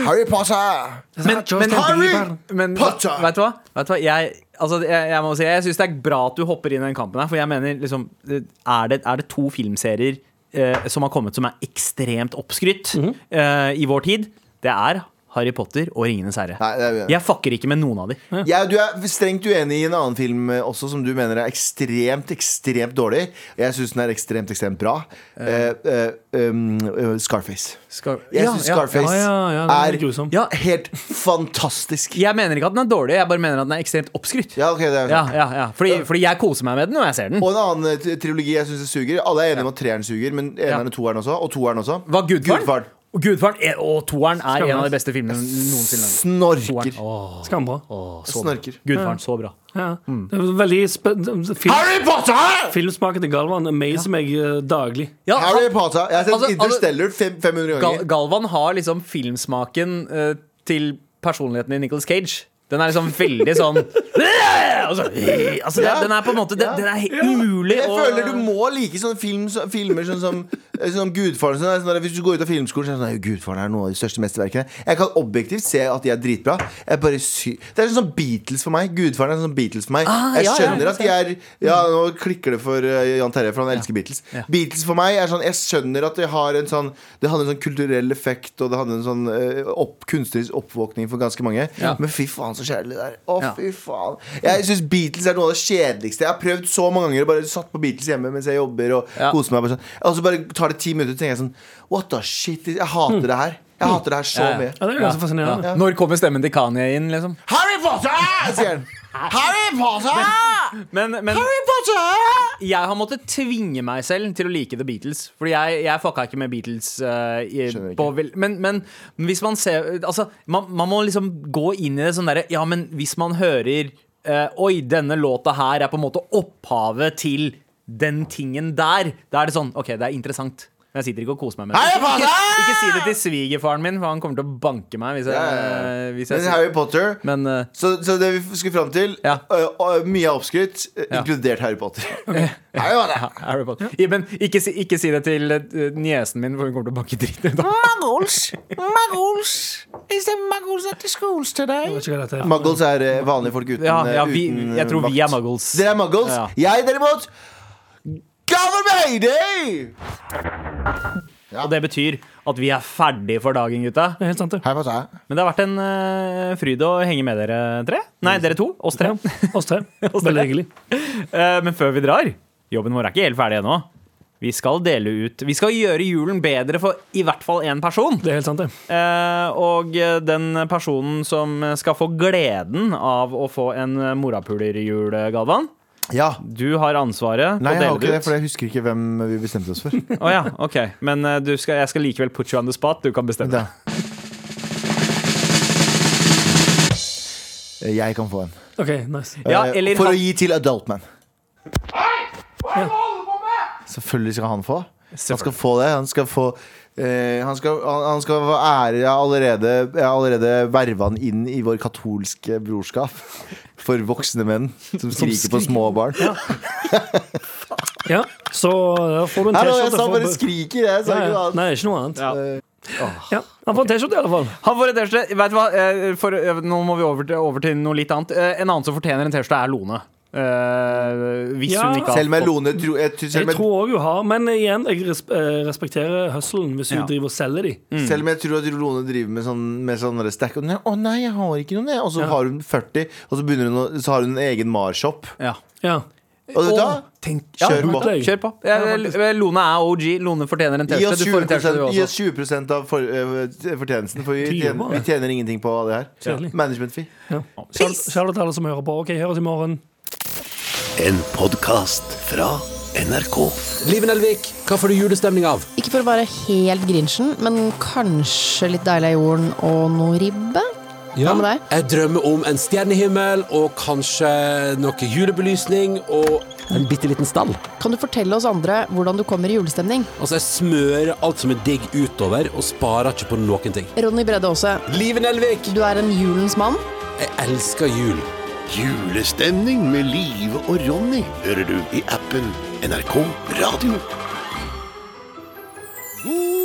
Speaker 4: Harry Potter.
Speaker 3: Men, men,
Speaker 4: Harry
Speaker 3: men
Speaker 4: Potter.
Speaker 3: vet du hva? Vet du hva? Jeg, altså, jeg, jeg må si Jeg syns det er bra at du hopper inn i den kampen her, for jeg mener liksom Er det, er det to filmserier eh, som har kommet som er ekstremt oppskrytt eh, i vår tid? Det er Harry Potter og Ringenes herre.
Speaker 4: Nei, det er vi.
Speaker 3: Jeg fucker ikke med noen av de.
Speaker 4: Ja, du er strengt uenig i en annen film eh, også som du mener er ekstremt, ekstremt dårlig. Jeg syns den er ekstremt, ekstremt bra. Eh, eh, um, eh, Scarface.
Speaker 3: Scar
Speaker 4: Jeg
Speaker 3: Ja,
Speaker 4: syns. Scarface
Speaker 2: Ja, ja, er grusom.
Speaker 3: Ja.
Speaker 4: helt fantastisk.
Speaker 3: Jeg mener ikke at den er dårlig, jeg bare mener at den er ekstremt oppskrytt.
Speaker 4: Ja, okay, det er
Speaker 3: Ja, ja, ja. Fordi, fordi jeg koser meg med den når jeg ser den.
Speaker 4: Og en annen eh, trilogi jeg syns suger. Alle er enige om at treeren suger, men eneren og toeren også. Og toeren også.
Speaker 3: Var Gudfaren?
Speaker 4: Gudfaren.
Speaker 3: Og Gudfaren er, og toeren er
Speaker 2: Skamløs.
Speaker 3: en av de beste filmene noensinne.
Speaker 4: Snorker.
Speaker 3: Åh,
Speaker 2: Skambra.
Speaker 3: åh, så bra.
Speaker 4: Snorker.
Speaker 3: Gudfaren, så bra.
Speaker 2: Ja. Det er veldig spe film,
Speaker 4: Harry Potter!
Speaker 2: Filmsmaken til Galvan amazer meg eh, daglig.
Speaker 3: Ja,
Speaker 4: Harry
Speaker 3: han,
Speaker 4: Potter. Jeg har sett
Speaker 3: Altså,
Speaker 4: Interstellar fem, 500
Speaker 3: Gal
Speaker 4: ganger.
Speaker 3: Galvan har liksom filmsmaken eh, til personligheten i Nicholas Cage. Den er liksom veldig sånn og så, altså, ja, Den er på en måte Den, den er helt umulig
Speaker 4: Jeg føler du må like sånne film, filmer sånn som sånn som Gudfaren. Sånn, sånn, hvis du går ut av filmskolen, så er det sånn Gudfaren er noe av de største mesterverkene. Jeg kan objektivt se at de er dritbra. Jeg bare sy det er sånn som Beatles for meg. Gudfaren er sånn Beatles for meg.
Speaker 3: Ah,
Speaker 4: jeg skjønner
Speaker 3: ja,
Speaker 4: at de er Ja, nå klikker det for uh, Jan Terje, for han elsker Beatles. Beatles for meg er sånn Jeg skjønner at det har en sånn Det hadde en sånn kulturell effekt, og det hadde en sånn eh, opp, kunstnerisk oppvåkning for ganske mange. Men fy faen, så kjedelig det er. Å, fy faen. Jeg syns Beatles er noe av det kjedeligste. Jeg har prøvd så mange ganger. Bare satt på Beatles hjemme mens jeg jobber og
Speaker 3: Ja.
Speaker 4: koser meg. Bare sånn. Og så bare tar det ti minutter, og tenker jeg sånn What the shit? Jeg hater det her. Jeg hater det her så mye.
Speaker 2: Ja, det er ganske fascinerende.
Speaker 3: Ja. Når kommer stemmen til Kanye inn, liksom?
Speaker 4: Harry Potter! sier han. Harry Potter!
Speaker 3: Men, men
Speaker 4: Harry Potter!
Speaker 3: jeg har måttet tvinge meg selv til å like The Beatles. Fordi jeg, jeg fucka ikke med Beatles. Uh, i, på, men, men hvis man ser Altså, man, man må liksom gå inn i det sånn derre Ja, men hvis man hører eh, Oi, denne låta her er på en måte opphavet til den tingen der. Da er det sånn OK, det er interessant. Men jeg sitter ikke og koser meg med det. Ikke,
Speaker 4: ikke,
Speaker 3: ikke si det til svigerfaren min, for han kommer til å banke meg hvis jeg,
Speaker 4: Ja,
Speaker 3: eh, hvis jeg
Speaker 4: Men Harry Potter
Speaker 3: Men uh,
Speaker 4: så, så det vi skulle fram til
Speaker 3: Ja.
Speaker 4: uh, Mye er oppskrytt,
Speaker 3: Ja.
Speaker 4: inkludert Harry Potter. Harry Potter.
Speaker 3: Harry Potter. Ja, Men ikke ikke si det til eh, niesen min, for hun kommer til å banke dritten ut av
Speaker 4: Muggles! Muggles! Is there muggles at the schools today? Muggles er øh, vanlige folk uten,
Speaker 3: Ja, ja vi,
Speaker 4: uten,
Speaker 3: jeg tror vi er muggles.
Speaker 4: Dere er muggles.
Speaker 3: Ja.
Speaker 4: Jeg derimot Gammel Ja.
Speaker 3: Og det betyr at vi er ferdig for dagen, gutta.
Speaker 2: Det er helt sant, det.
Speaker 4: Potter.
Speaker 3: Men det har vært en uh, fryd å henge med dere tre. Nei, dere to. Oss tre.
Speaker 2: Ja, Oss tre. Veldig hyggelig.
Speaker 3: Eh, men før vi drar Jobben vår er ikke helt ferdig ennå. Vi skal dele ut Vi skal gjøre julen bedre for i hvert fall én person.
Speaker 2: Det er helt sant, det.
Speaker 3: Eh, og den personen som skal få gleden av å få en morapulerjul, Galvan
Speaker 4: Ja.
Speaker 3: Du har ansvaret
Speaker 4: Nei, jeg har ikke det,
Speaker 3: det
Speaker 4: for jeg husker ikke hvem vi bestemte oss for.
Speaker 3: oh, ja, ok Men eh, du skal, jeg skal likevel put you on the spot. Du kan bestemme.
Speaker 4: Da. Jeg kan få en.
Speaker 2: OK, nice.
Speaker 3: Ja,
Speaker 4: Eh,
Speaker 3: eller
Speaker 4: for
Speaker 3: han-
Speaker 4: å gi til Adultman. Selvfølgelig skal han få. Han skal få det. Han skal få eh, han, skal, han, han skal få ære. Jeg har allerede, jeg har allerede verva han inn i vår katolske brorskap. For voksne menn som skriker på små barn.
Speaker 2: Ja, så da får du en
Speaker 4: T-skjorte. jeg sa
Speaker 2: for-
Speaker 4: bare skriker, jeg sa
Speaker 2: Ja,
Speaker 4: ikke
Speaker 2: ja.
Speaker 4: noe annet.
Speaker 2: Nei, ikke noe annet.
Speaker 3: Ja.
Speaker 2: Ja, Han får en T-skjorte, i alle fall.
Speaker 3: Han får en T-skjorte. Vet du hva? Eh, For, nå må vi over til, over til noe litt annet. En annen som fortjener en T-skjorte, er Lone. Eh, hvis
Speaker 2: Ja.
Speaker 3: hun ikke har
Speaker 4: Selv med Lone tro, jeg, tror-
Speaker 2: Jeg
Speaker 4: selv, med,
Speaker 2: tror òg hun har, men igjen, jeg res eh, respekterer hustlen hvis hun
Speaker 3: Ja.
Speaker 2: driver og selger de.
Speaker 4: selv om jeg tror at Lone driver med sånn, med sånn stack Å oh, nei, jeg har ikke noe, det. Og så
Speaker 2: Ja.
Speaker 4: har hun 40, og så, hun å, så har hun en egen Mar-shop.
Speaker 3: Ja.
Speaker 2: Ja.
Speaker 4: Og vet du hva?
Speaker 3: Tenk,
Speaker 4: Kjør på.
Speaker 3: Kjør på. Lone er OG. Lone fortjener en
Speaker 4: Gi
Speaker 3: T-skjorte.
Speaker 4: 20, gi oss
Speaker 3: også.
Speaker 4: 20 av for, uh, fortjenesten, for vi tjener, vi tjener ingenting på det her. Management fee.
Speaker 2: ja. Til alle som hører på. OK, høres i morgen.
Speaker 7: En podkast fra NRK.
Speaker 8: Liven Nelvik, hva får du julestemning av?
Speaker 9: Ikke for å være helt grinchen, men kanskje litt deilig av jorden og noe ribbe? Hva med deg?
Speaker 8: Jeg drømmer om en stjernehimmel og kanskje noe julebelysning og en bitte liten stall.
Speaker 9: Kan du fortelle oss andre hvordan du kommer i julestemning?
Speaker 8: Altså, jeg smører alt som er digg utover og sparer ikke på noen ting.
Speaker 9: Ronny Bredde Aase,
Speaker 8: Liven Elvik.
Speaker 9: du er en julens mann.
Speaker 8: jeg elsker jul.
Speaker 7: Julestemning med Live og Ronny hører du i appen NRK Radio. God